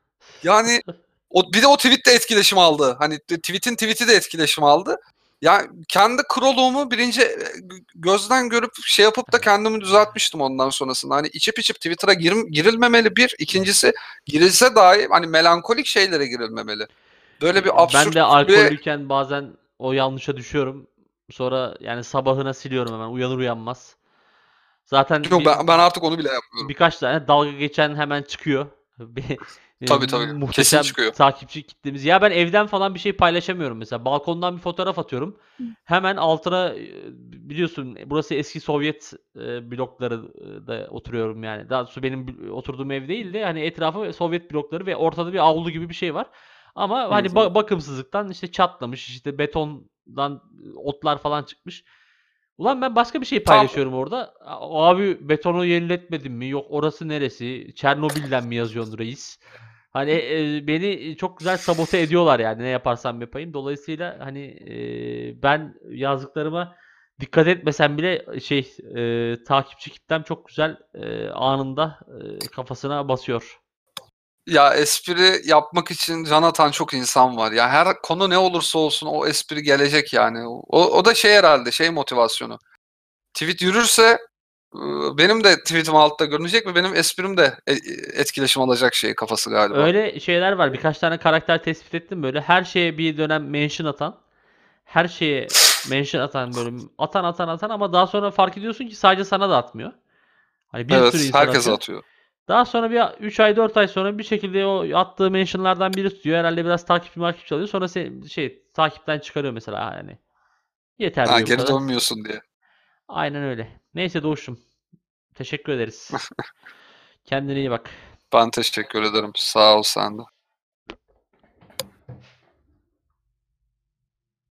Yani o, bir de o tweet de etkileşim aldı. Hani tweet'in tweet'i de etkileşim aldı. Yani kendi kroluğumu birinci e, gözden görüp şey yapıp da kendimi düzeltmiştim ondan sonrasında. Hani içip içip Twitter'a girim- girilmemeli bir. İkincisi girilse dahi hani melankolik şeylere girilmemeli. Böyle bir absürt Ben de alkollüyken bazen o yanlışa düşüyorum. Sonra yani sabahına siliyorum hemen uyanır uyanmaz. Zaten yok bir- ben, ben artık onu bile yapmıyorum. birkaç tane dalga geçen hemen çıkıyor. Bir- Tabii, tabii. muhteşem Kesin çıkıyor. takipçi kitlemiz. Ya ben evden falan bir şey paylaşamıyorum mesela. Balkondan bir fotoğraf atıyorum. Hemen altına e, biliyorsun burası eski Sovyet e, blokları e, da oturuyorum yani. Daha doğrusu benim oturduğum ev değil de hani etrafı Sovyet blokları ve ortada bir avlu gibi bir şey var. Ama hani ba- bakımsızlıktan işte çatlamış, işte betondan otlar falan çıkmış. Ulan ben başka bir şey Tam- paylaşıyorum orada. A- Abi betonu yeniletmedin mi? Yok orası neresi? Çernobil'den mi yazıyorsun reis? Hani e, beni çok güzel sabote ediyorlar yani ne yaparsam yapayım. Dolayısıyla hani e, ben yazdıklarıma dikkat etmesem bile şey e, takipçi kitlem çok güzel e, anında e, kafasına basıyor. Ya espri yapmak için can atan çok insan var. Ya her konu ne olursa olsun o espri gelecek yani. O, o da şey herhalde şey motivasyonu. Tweet yürürse benim de tweetim altta görünecek ve benim esprim de e- etkileşim alacak şey kafası galiba. Öyle şeyler var. Birkaç tane karakter tespit ettim böyle. Her şeye bir dönem mention atan. Her şeye mention atan böyle atan atan atan ama daha sonra fark ediyorsun ki sadece sana da atmıyor. Hani bir evet, sürü insan herkes atıyor. atıyor. Daha sonra bir 3 ay 4 ay sonra bir şekilde o attığı mentionlardan biri tutuyor. Herhalde biraz takipçi makipçi alıyor. Sonra se- şey takipten çıkarıyor mesela yani. Yeter Ha, diyor geri dönmüyorsun diye. Aynen öyle. Neyse Doğuş'um. Teşekkür ederiz. Kendine iyi bak. Ben teşekkür ederim. Sağ ol sen de.